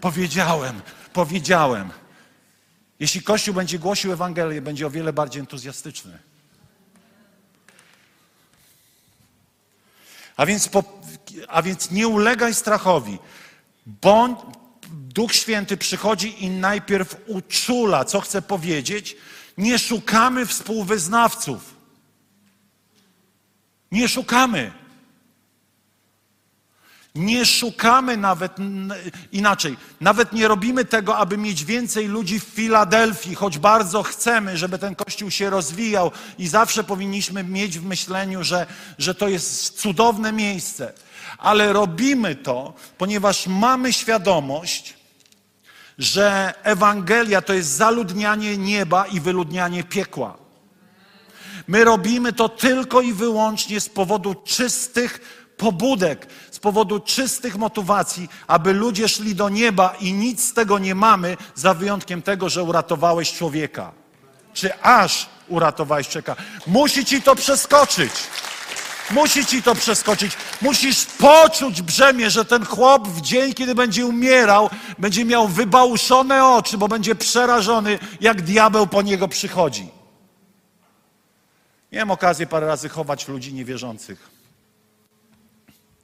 S1: powiedziałem, powiedziałem. Jeśli Kościół będzie głosił Ewangelię, będzie o wiele bardziej entuzjastyczny. A więc, po, a więc nie ulegaj strachowi. Bądź, Duch Święty przychodzi i najpierw uczula, co chce powiedzieć. Nie szukamy współwyznawców. Nie szukamy. Nie szukamy nawet inaczej, nawet nie robimy tego, aby mieć więcej ludzi w Filadelfii, choć bardzo chcemy, żeby ten kościół się rozwijał i zawsze powinniśmy mieć w myśleniu, że, że to jest cudowne miejsce. Ale robimy to, ponieważ mamy świadomość, że Ewangelia to jest zaludnianie nieba i wyludnianie piekła. My robimy to tylko i wyłącznie z powodu czystych pobudek, powodu czystych motywacji, aby ludzie szli do nieba i nic z tego nie mamy, za wyjątkiem tego, że uratowałeś człowieka. Czy aż uratowałeś człowieka. Musi ci to przeskoczyć. Musi ci to przeskoczyć. Musisz poczuć brzemię, że ten chłop w dzień, kiedy będzie umierał, będzie miał wybałuszone oczy, bo będzie przerażony, jak diabeł po niego przychodzi. Miałem okazję parę razy chować ludzi niewierzących.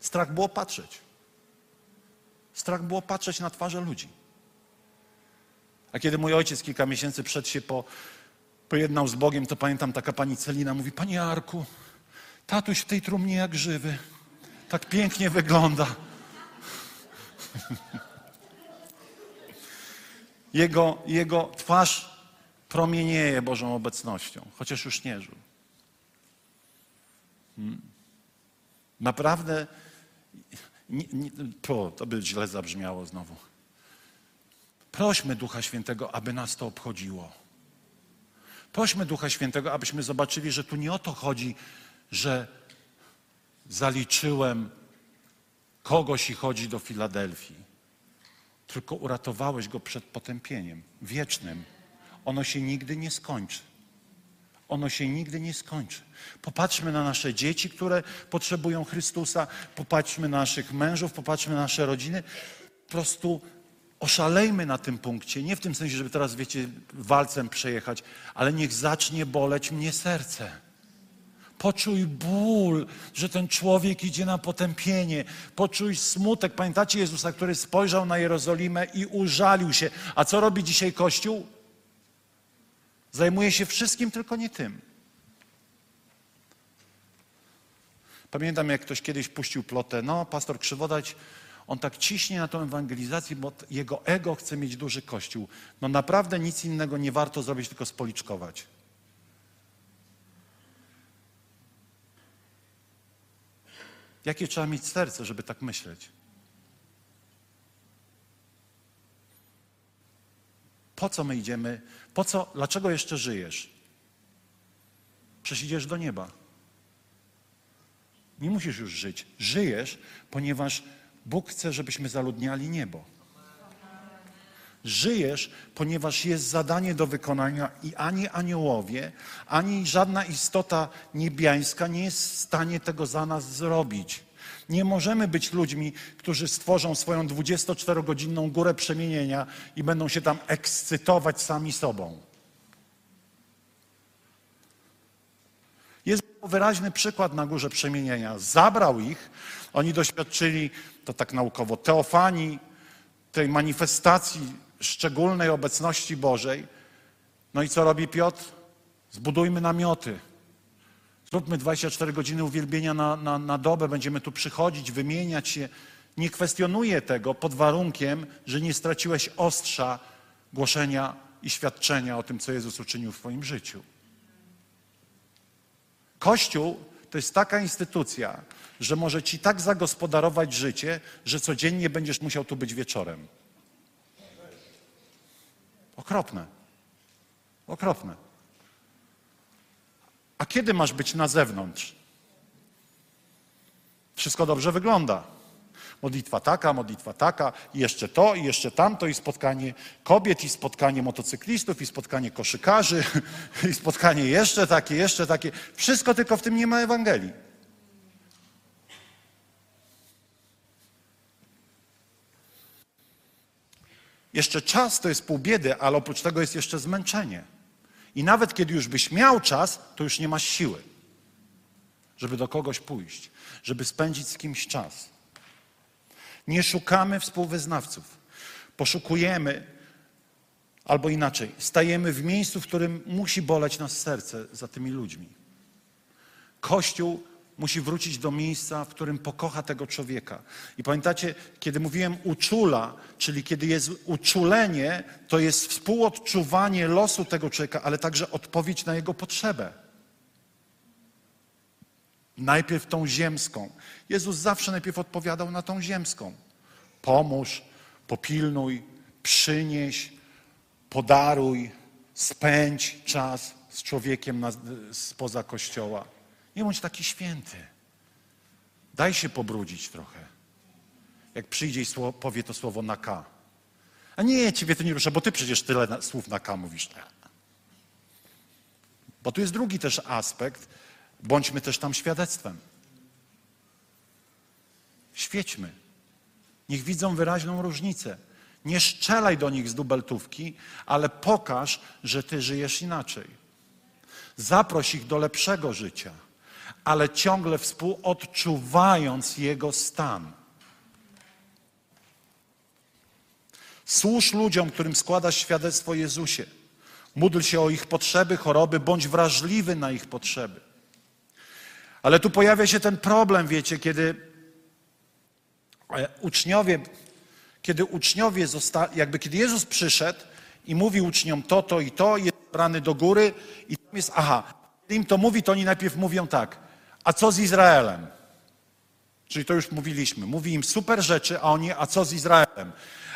S1: Strach było patrzeć. Strach było patrzeć na twarze ludzi. A kiedy mój ojciec kilka miesięcy przed się po, pojednał z Bogiem, to pamiętam taka pani Celina mówi, panie Arku, tatuś w tej trumnie jak żywy. Tak pięknie wygląda. Jego, jego twarz promienieje Bożą obecnością, chociaż już nie żył. Hmm. Naprawdę, nie, nie, to, to by źle zabrzmiało znowu. Prośmy Ducha Świętego, aby nas to obchodziło. Prośmy Ducha Świętego, abyśmy zobaczyli, że tu nie o to chodzi, że zaliczyłem kogoś i chodzi do Filadelfii, tylko uratowałeś go przed potępieniem wiecznym. Ono się nigdy nie skończy. Ono się nigdy nie skończy. Popatrzmy na nasze dzieci, które potrzebują Chrystusa, popatrzmy na naszych mężów, popatrzmy na nasze rodziny. Po prostu oszalejmy na tym punkcie. Nie w tym sensie, żeby teraz, wiecie, walcem przejechać, ale niech zacznie boleć mnie serce. Poczuj ból, że ten człowiek idzie na potępienie. Poczuj smutek. Pamiętacie Jezusa, który spojrzał na Jerozolimę i użalił się. A co robi dzisiaj Kościół? Zajmuje się wszystkim, tylko nie tym. Pamiętam, jak ktoś kiedyś puścił plotę, no, pastor Krzywodać, on tak ciśnie na tą ewangelizację, bo jego ego chce mieć duży kościół. No naprawdę nic innego nie warto zrobić, tylko spoliczkować. Jakie trzeba mieć serce, żeby tak myśleć? Po co my idziemy? Po co? Dlaczego jeszcze żyjesz? Przecież idziesz do nieba. Nie musisz już żyć. Żyjesz, ponieważ Bóg chce, żebyśmy zaludniali niebo. Żyjesz, ponieważ jest zadanie do wykonania i ani aniołowie, ani żadna istota niebiańska nie jest w stanie tego za nas zrobić. Nie możemy być ludźmi, którzy stworzą swoją 24-godzinną górę przemienienia i będą się tam ekscytować sami sobą. Jest wyraźny przykład na górze przemienienia. Zabrał ich, oni doświadczyli, to tak naukowo, teofanii, tej manifestacji szczególnej obecności Bożej. No i co robi Piotr? Zbudujmy namioty. Zróbmy 24 godziny uwielbienia na, na, na dobę, będziemy tu przychodzić, wymieniać się. Nie kwestionuję tego pod warunkiem, że nie straciłeś ostrza głoszenia i świadczenia o tym, co Jezus uczynił w Twoim życiu. Kościół to jest taka instytucja, że może Ci tak zagospodarować życie, że codziennie będziesz musiał tu być wieczorem. Okropne. Okropne. A kiedy masz być na zewnątrz? Wszystko dobrze wygląda. Modlitwa taka, modlitwa taka, i jeszcze to, i jeszcze tamto, i spotkanie kobiet, i spotkanie motocyklistów, i spotkanie koszykarzy, i spotkanie jeszcze takie, jeszcze takie. Wszystko tylko w tym nie ma Ewangelii. Jeszcze czas to jest pół biedy, ale oprócz tego jest jeszcze zmęczenie. I nawet kiedy już byś miał czas, to już nie masz siły, żeby do kogoś pójść, żeby spędzić z kimś czas. Nie szukamy współwyznawców. Poszukujemy, albo inaczej, stajemy w miejscu, w którym musi boleć nas serce za tymi ludźmi. Kościół musi wrócić do miejsca, w którym pokocha tego człowieka. I pamiętacie, kiedy mówiłem uczula, czyli kiedy jest uczulenie, to jest współodczuwanie losu tego człowieka, ale także odpowiedź na jego potrzebę. Najpierw tą ziemską. Jezus zawsze najpierw odpowiadał na tą ziemską. Pomóż, popilnuj, przynieś, podaruj, spędź czas z człowiekiem na, spoza kościoła. Nie bądź taki święty. Daj się pobrudzić trochę. Jak przyjdzie i słowo, powie to słowo na K. A nie, ciebie to nie rusza, bo ty przecież tyle na, słów na K mówisz. Bo tu jest drugi też aspekt. Bądźmy też tam świadectwem. Świećmy. Niech widzą wyraźną różnicę. Nie szczelaj do nich z dubeltówki, ale pokaż, że ty żyjesz inaczej. Zaproś ich do lepszego życia, ale ciągle współodczuwając jego stan. Służ ludziom, którym składasz świadectwo Jezusie. Módl się o ich potrzeby, choroby, bądź wrażliwy na ich potrzeby. Ale tu pojawia się ten problem, wiecie, kiedy e, uczniowie, kiedy uczniowie zostali, jakby kiedy Jezus przyszedł i mówi uczniom to, to i to, jest brany do góry i tam jest, aha, im to mówi, to oni najpierw mówią tak, a co z Izraelem? Czyli to już mówiliśmy. Mówi im super rzeczy, a oni, a co z Izraelem?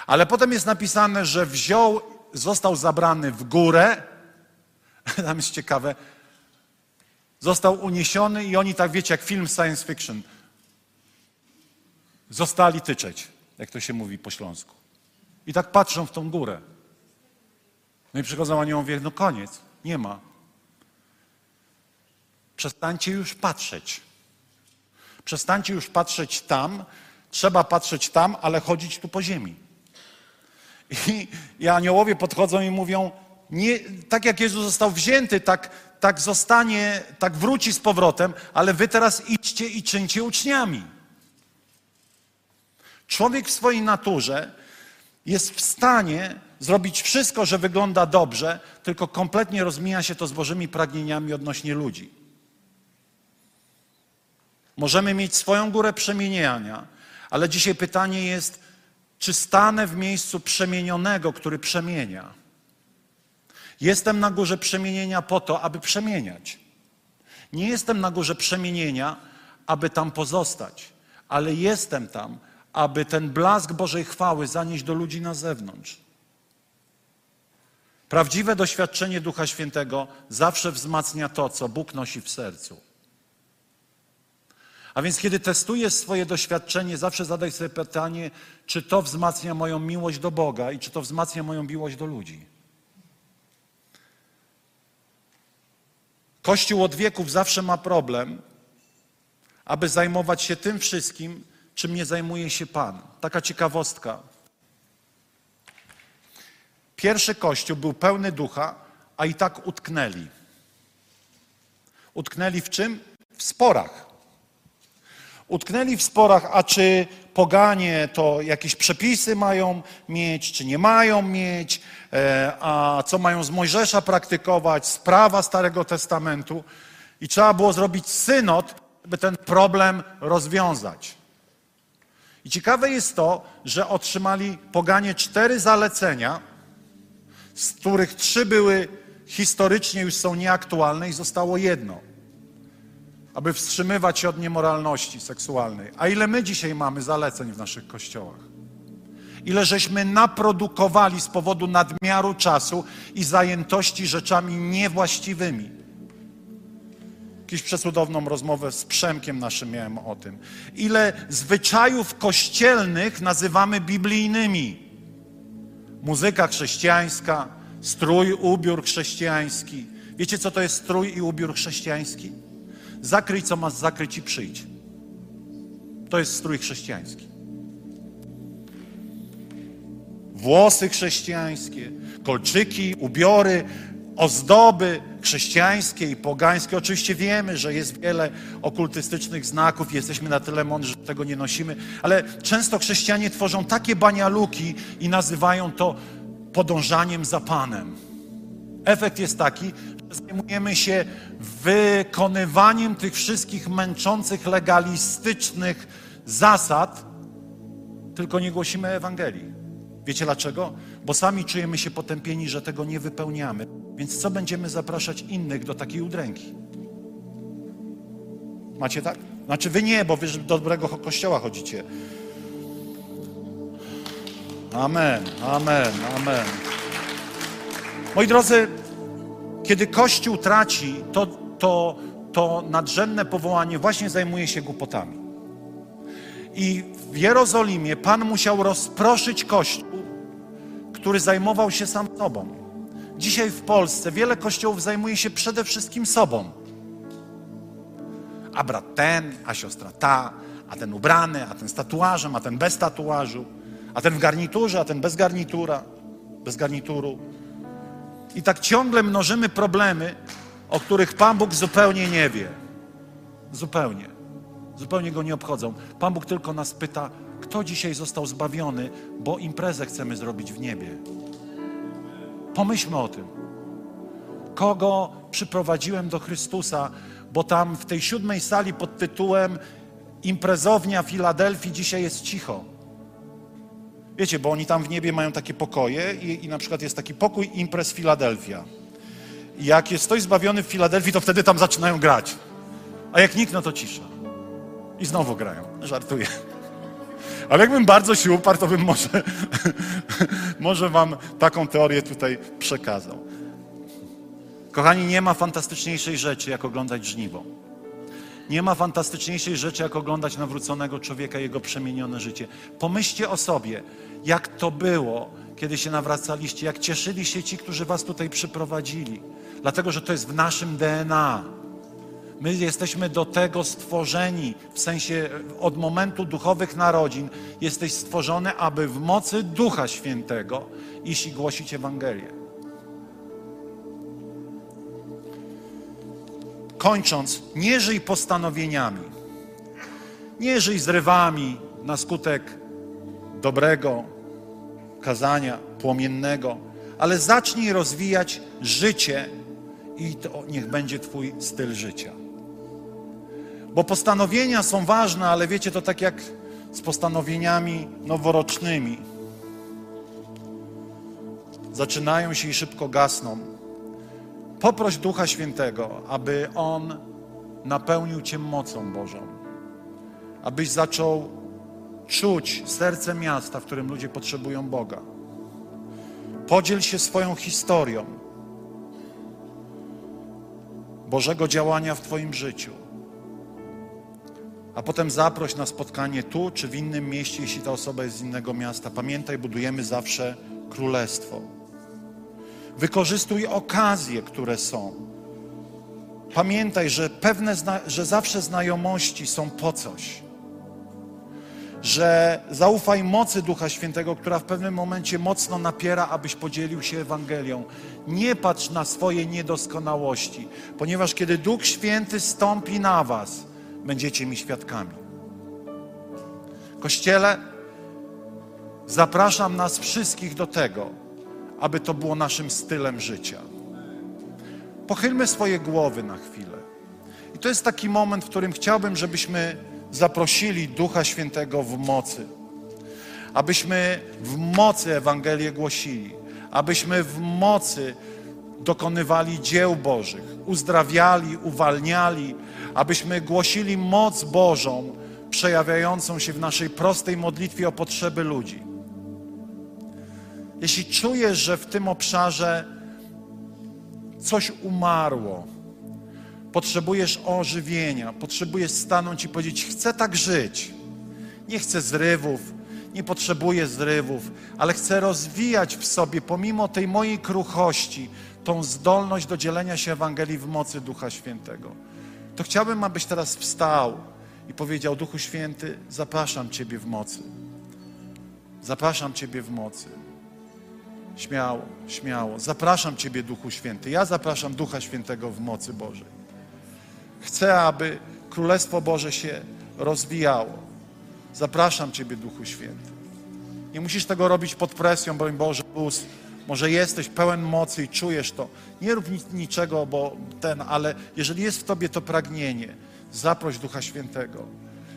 S1: Ale potem jest napisane, że wziął, został zabrany w górę. Tam jest ciekawe. Został uniesiony i oni tak, wiecie, jak film science fiction. Zostali tyczeć, jak to się mówi po śląsku. I tak patrzą w tą górę. No i przychodzą oni i mówią, no koniec, nie ma. Przestańcie już patrzeć. Przestańcie już patrzeć tam, trzeba patrzeć tam, ale chodzić tu po ziemi. I, i aniołowie podchodzą i mówią, nie, tak jak Jezus został wzięty, tak, tak zostanie, tak wróci z powrotem, ale wy teraz idźcie i czyńcie uczniami. Człowiek w swojej naturze jest w stanie zrobić wszystko, że wygląda dobrze, tylko kompletnie rozmija się to z Bożymi pragnieniami odnośnie ludzi. Możemy mieć swoją górę przemieniania, ale dzisiaj pytanie jest, czy stanę w miejscu przemienionego, który przemienia? Jestem na górze przemienienia po to, aby przemieniać. Nie jestem na górze przemienienia, aby tam pozostać, ale jestem tam, aby ten blask Bożej chwały zanieść do ludzi na zewnątrz. Prawdziwe doświadczenie Ducha Świętego zawsze wzmacnia to, co Bóg nosi w sercu. A więc, kiedy testujesz swoje doświadczenie, zawsze zadaj sobie pytanie, czy to wzmacnia moją miłość do Boga i czy to wzmacnia moją miłość do ludzi. Kościół od wieków zawsze ma problem, aby zajmować się tym wszystkim, czym nie zajmuje się Pan. Taka ciekawostka. Pierwszy kościół był pełny ducha, a i tak utknęli. Utknęli w czym? W sporach. Utknęli w sporach, a czy poganie to jakieś przepisy mają mieć, czy nie mają mieć, e, a co mają z Mojżesza praktykować, z prawa Starego Testamentu. I trzeba było zrobić synod, by ten problem rozwiązać. I ciekawe jest to, że otrzymali poganie cztery zalecenia, z których trzy były historycznie już są nieaktualne i zostało jedno. Aby wstrzymywać się od niemoralności seksualnej. A ile my dzisiaj mamy zaleceń w naszych kościołach? Ile żeśmy naprodukowali z powodu nadmiaru czasu i zajętości rzeczami niewłaściwymi. Jakąś przecudowną rozmowę z Przemkiem naszym miałem o tym. Ile zwyczajów kościelnych nazywamy biblijnymi. Muzyka chrześcijańska, strój, ubiór chrześcijański. Wiecie, co to jest strój i ubiór chrześcijański? Zakryj, co masz zakryć i przyjdź. To jest strój chrześcijański. Włosy chrześcijańskie, kolczyki, ubiory, ozdoby chrześcijańskie i pogańskie. Oczywiście wiemy, że jest wiele okultystycznych znaków, jesteśmy na tyle mądrzy, że tego nie nosimy, ale często chrześcijanie tworzą takie banialuki i nazywają to podążaniem za Panem. Efekt jest taki, zajmujemy się wykonywaniem tych wszystkich męczących, legalistycznych zasad, tylko nie głosimy Ewangelii. Wiecie dlaczego? Bo sami czujemy się potępieni, że tego nie wypełniamy. Więc co będziemy zapraszać innych do takiej udręki? Macie tak? Znaczy wy nie, bo wy do dobrego kościoła chodzicie. Amen, amen, amen. Moi drodzy, kiedy Kościół traci, to, to, to nadrzędne powołanie właśnie zajmuje się głupotami. I w Jerozolimie Pan musiał rozproszyć Kościół, który zajmował się sam sobą. Dzisiaj w Polsce wiele kościołów zajmuje się przede wszystkim sobą. A brat ten, a siostra ta, a ten ubrany, a ten z tatuażem, a ten bez tatuażu, a ten w garniturze, a ten bez garnitura, bez garnituru. I tak ciągle mnożymy problemy, o których Pan Bóg zupełnie nie wie. Zupełnie. Zupełnie go nie obchodzą. Pan Bóg tylko nas pyta, kto dzisiaj został zbawiony, bo imprezę chcemy zrobić w niebie. Pomyślmy o tym. Kogo przyprowadziłem do Chrystusa, bo tam w tej siódmej sali pod tytułem Imprezownia Filadelfii dzisiaj jest cicho. Wiecie, bo oni tam w niebie mają takie pokoje i, i na przykład jest taki pokój imprez Filadelfia. Jak jest ktoś zbawiony w Filadelfii, to wtedy tam zaczynają grać. A jak nikt, no to cisza. I znowu grają. Żartuję. Ale jakbym bardzo się uparł, to bym może, może wam taką teorię tutaj przekazał. Kochani, nie ma fantastyczniejszej rzeczy, jak oglądać żniwo. Nie ma fantastyczniejszej rzeczy, jak oglądać nawróconego człowieka, jego przemienione życie. Pomyślcie o sobie, jak to było, kiedy się nawracaliście, jak cieszyli się ci, którzy was tutaj przyprowadzili. Dlatego, że to jest w naszym DNA. My jesteśmy do tego stworzeni, w sensie od momentu duchowych narodzin jesteś stworzony, aby w mocy Ducha Świętego iść i głosić Ewangelię. Kończąc, nie żyj postanowieniami, nie żyj zrywami na skutek dobrego kazania, płomiennego, ale zacznij rozwijać życie i to niech będzie Twój styl życia. Bo postanowienia są ważne, ale wiecie, to tak jak z postanowieniami noworocznymi. Zaczynają się i szybko gasną. Poproś Ducha Świętego, aby On napełnił Cię mocą Bożą. Abyś zaczął czuć serce miasta, w którym ludzie potrzebują Boga. Podziel się swoją historią Bożego działania w Twoim życiu a potem zaproś na spotkanie tu czy w innym mieście, jeśli ta osoba jest z innego miasta. Pamiętaj, budujemy zawsze królestwo. Wykorzystuj okazje, które są. Pamiętaj, że pewne, że zawsze znajomości są po coś. Że zaufaj mocy Ducha Świętego, która w pewnym momencie mocno napiera, abyś podzielił się Ewangelią. Nie patrz na swoje niedoskonałości, ponieważ kiedy Duch Święty stąpi na Was, będziecie mi świadkami. Kościele, zapraszam nas wszystkich do tego, aby to było naszym stylem życia. Pochylmy swoje głowy na chwilę. I to jest taki moment, w którym chciałbym, żebyśmy zaprosili Ducha Świętego w mocy. Abyśmy w mocy Ewangelię głosili. Abyśmy w mocy dokonywali dzieł Bożych, uzdrawiali, uwalniali, abyśmy głosili moc Bożą przejawiającą się w naszej prostej modlitwie o potrzeby ludzi. Jeśli czujesz, że w tym obszarze coś umarło, potrzebujesz ożywienia, potrzebujesz stanąć i powiedzieć: Chcę tak żyć. Nie chcę zrywów, nie potrzebuję zrywów, ale chcę rozwijać w sobie, pomimo tej mojej kruchości, tą zdolność do dzielenia się Ewangelii w mocy Ducha Świętego. To chciałbym, abyś teraz wstał i powiedział: Duchu Święty, zapraszam Ciebie w mocy. Zapraszam Ciebie w mocy. Śmiało, śmiało. Zapraszam Ciebie, Duchu Święty. Ja zapraszam Ducha Świętego w mocy Bożej. Chcę, aby Królestwo Boże się rozwijało. Zapraszam Ciebie, Duchu Święty. Nie musisz tego robić pod presją, broń Boże, luz Może jesteś pełen mocy i czujesz to. Nie rób nic, niczego, bo ten, ale jeżeli jest w tobie to pragnienie, zaproś Ducha Świętego.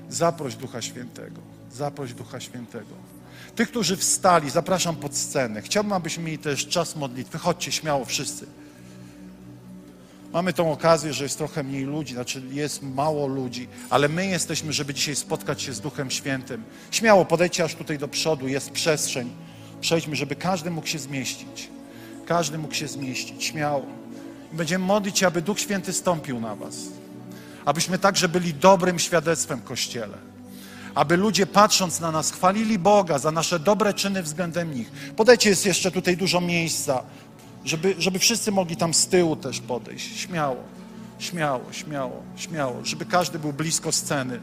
S1: Zaproś Ducha Świętego. Zaproś Ducha Świętego. Tych, którzy wstali, zapraszam pod scenę. Chciałbym, abyśmy mieli też czas modlitwy. Chodźcie śmiało wszyscy. Mamy tą okazję, że jest trochę mniej ludzi, znaczy jest mało ludzi, ale my jesteśmy, żeby dzisiaj spotkać się z Duchem Świętym. Śmiało podejdźcie aż tutaj do przodu, jest przestrzeń. Przejdźmy, żeby każdy mógł się zmieścić. Każdy mógł się zmieścić, śmiało. Będziemy modlić aby Duch Święty stąpił na Was. Abyśmy także byli dobrym świadectwem Kościele. Aby ludzie patrząc na nas chwalili Boga za nasze dobre czyny względem nich. Podejdźcie, jest jeszcze tutaj dużo miejsca, żeby, żeby wszyscy mogli tam z tyłu też podejść. Śmiało, śmiało, śmiało, śmiało. Żeby każdy był blisko sceny.